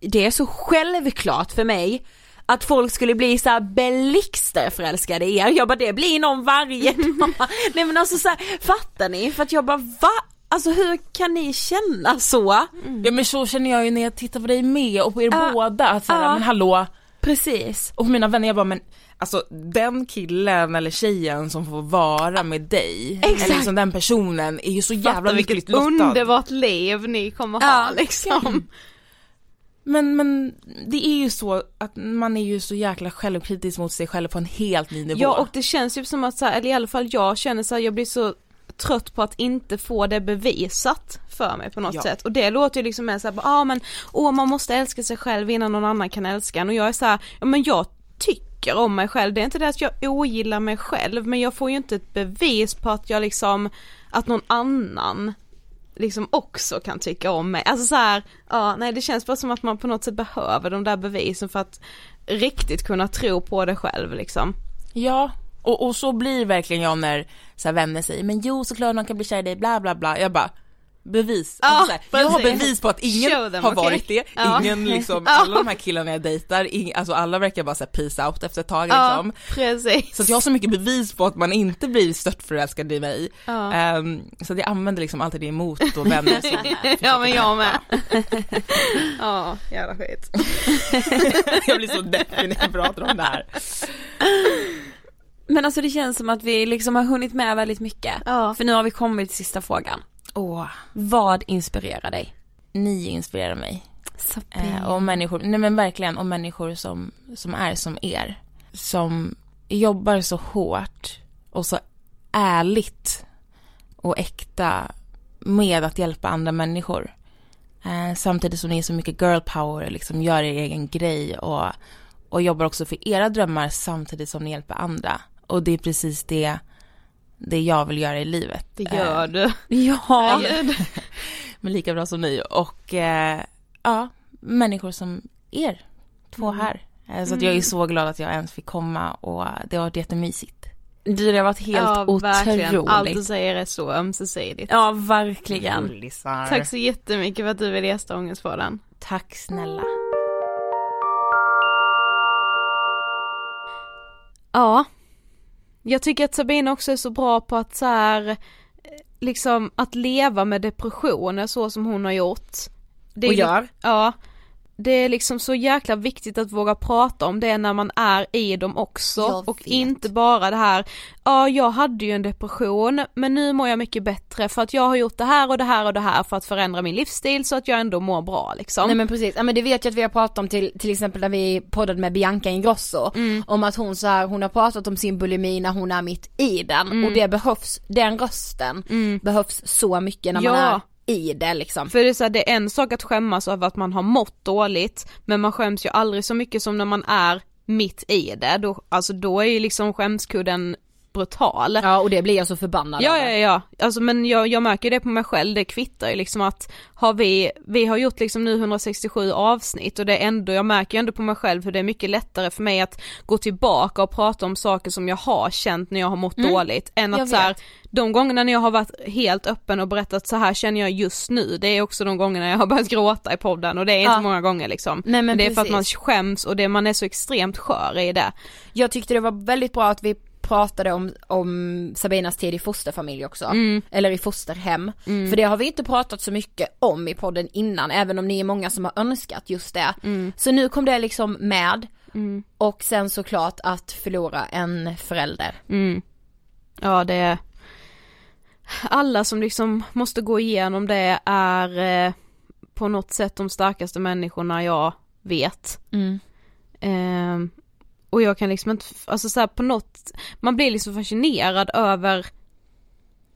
Det är så självklart för mig att folk skulle bli så här blixtförälskade i er. Jag bara det blir någon varje dag. Nej men alltså så här, fattar ni? För att jag bara va? Alltså hur kan ni känna så? Ja men så känner jag ju när jag tittar på dig med och på er Ja. båda. Att så här, Ja. men hallå. Precis. Och på mina vänner jag bara men alltså den killen eller tjejen som får vara med dig. Exakt. Eller liksom den personen är ju så jävla Fatta lyckligt vilket lottad. underbart liv ni kommer Ja, ha liksom. Men, men det är ju så att man är ju så jäkla självkritisk mot sig själv på en helt ny nivå. Ja och det känns ju som att så här, eller i alla fall jag känner så här, jag blir så trött på att inte få det bevisat för mig på något Ja. sätt och det låter ju liksom mer såhär, ja ah, men åh man måste älska sig själv innan någon annan kan älska en och jag är såhär, ja men jag tycker om mig själv, det är inte det att jag ogillar mig själv men jag får ju inte ett bevis på att jag liksom, att någon annan liksom också kan tycka om mig, alltså så här, ja nej det känns bara som att man på något sätt behöver de där bevisen för att riktigt kunna tro på det själv liksom. Ja, och, och så blir verkligen jag när så här, vänner säger men jo såklart någon kan bli kär i dig bla bla bla. Jag bara bevis. Ja, alltså, så här, jag har bevis på att ingen them, har okej? varit det, Ja. ingen liksom, alla de här killarna jag dejtar, ing, alltså alla verkar bara säga peace out efter ett tag liksom. precis. Så jag har så mycket bevis på att man inte blir störtförälskad i mig. Ehm, så att jag använder liksom alltid det emot och vänner som ja men jag med. Ja, jävla skit. jag blir så deppig när jag pratar om det här. Men alltså det känns som att vi liksom har hunnit med väldigt mycket. Ja. För nu har vi kommit till sista frågan. Åh, Vad inspirerar dig? ni inspirerar mig. Eh, och människor, nej men verkligen, och människor som, som är som er. Som jobbar så hårt och så ärligt och äkta med att hjälpa andra människor. Eh, samtidigt som ni är så mycket girl power, liksom gör er egen grej och, och jobbar också för era drömmar samtidigt som ni hjälper andra. Och det är precis det, det jag vill göra i livet. Det gör du. Ja. men lika bra som ni och eh, ja, människor som er två här. Eh, Så att jag är så glad att jag ens fick komma och det har varit jättemysigt. Det har varit helt ja, verkligen. Allt du otroligt. säger är så ömsesidigt. Ja verkligen. Gullisar. Tack så jättemycket för att du ville gästa Ångestpodden. Tack snälla. Ja. Jag tycker att Sabina också är så bra på att så här, eh, liksom att leva med depressioner så som hon har gjort. Det Och gör. Ja. Det är liksom så jäkla viktigt att våga prata om det när man är i dem också och inte bara det här, ja jag hade ju en depression men nu mår jag mycket bättre för att jag har gjort det här och det här och det här för att förändra min livsstil så att jag ändå mår bra liksom. Nej men precis, ja men det vet jag att vi har pratat om till, till exempel när vi poddade med Bianca Ingrosso. Mm. Om att hon så här, hon har pratat om sin bulimi när hon är mitt i den Mm. och det behövs, den rösten behövs så mycket när man Ja. är i det liksom. För det är, så här, det är en sak att skämmas över att man har mått dåligt, men man skäms ju aldrig så mycket som när man är mitt i det, då, alltså då är ju liksom skämskudden brutal. Ja och det blir jag så förbannad Ja, ja, ja, alltså men jag, jag märker det på mig själv, det kvittar ju liksom att har vi, vi har gjort liksom nu 167 avsnitt och det är ändå, jag märker ju ändå på mig själv hur det är mycket lättare för mig att gå tillbaka och prata om saker som jag har känt när jag har mått dåligt än att så här, de gångerna när jag har varit helt öppen och berättat så här känner jag just nu, det är också de gångerna jag har börjat gråta i podden och det är inte Ja. många gånger liksom. Nej, men det är för att precis. man skäms och det, man är så extremt skör i det. Jag tyckte det var väldigt bra att vi pratade om, om Sabinas tid i fosterfamilj också. Mm. Eller i fosterhem. För det har vi inte pratat så mycket om i podden innan, även om ni är många som har önskat just det. Mm. Så nu kom det liksom med. Och sen såklart att förlora en förälder. Mm. Ja det är Alla som liksom måste gå igenom det är eh, på något sätt de starkaste människorna jag vet. Ehm, och jag kan liksom inte, alltså så här på något, man blir liksom fascinerad över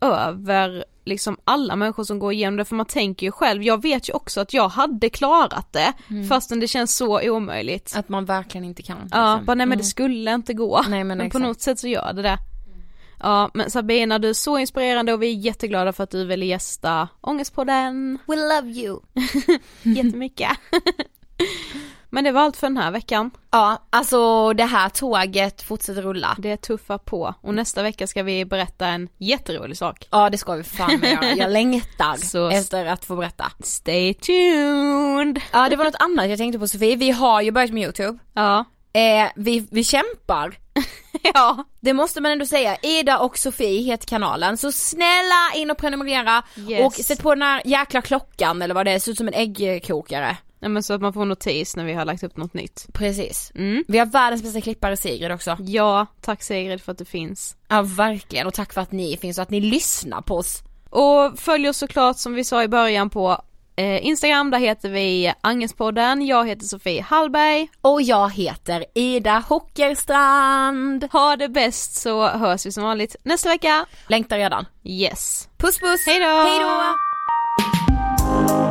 över liksom alla människor som går igenom det för man tänker ju själv, jag vet ju också att jag hade klarat det fastän det känns så omöjligt. Att man verkligen inte kan. Ja, liksom. bara nej men det Mm. skulle inte gå. Nej, men på exakt. något sätt så gör det det. Ja men Sabina du är så inspirerande och vi är jätteglada för att du ville gästa Ångestpodden. We love you. Jättemycket. men det var allt för den här veckan. Ja, alltså det här tåget fortsätter rulla. Det tuffar på och nästa vecka ska vi berätta en jätterolig sak. Ja det ska vi fan med göra. Jag längtar Så- efter att få berätta. Stay tuned! Ja det var något annat jag tänkte på Sofie, vi har ju börjat med YouTube. Ja. Eh, vi, vi kämpar. Ja. Det måste man ändå säga. Ida och Sofie heter kanalen. Så snälla in och prenumerera. Yes. Och sätt på den här jäkla klockan eller vad det är, ser ut som en äggkokare. Nej men så att man får notis när vi har lagt upp något nytt. Precis. Mm. Vi har världens bästa klippare Sigrid också. Ja, tack Sigrid för att du finns. Ja verkligen och tack för att ni finns och att ni lyssnar på oss. Och följ oss såklart som vi sa i början på eh, Instagram, där heter vi Angespodden, jag heter Sofie Hallberg. Och jag heter Ida Hockerstrand. Ha det bäst så hörs vi som vanligt nästa vecka. Längtar redan. Yes. Puss puss! Hej då! Hej då!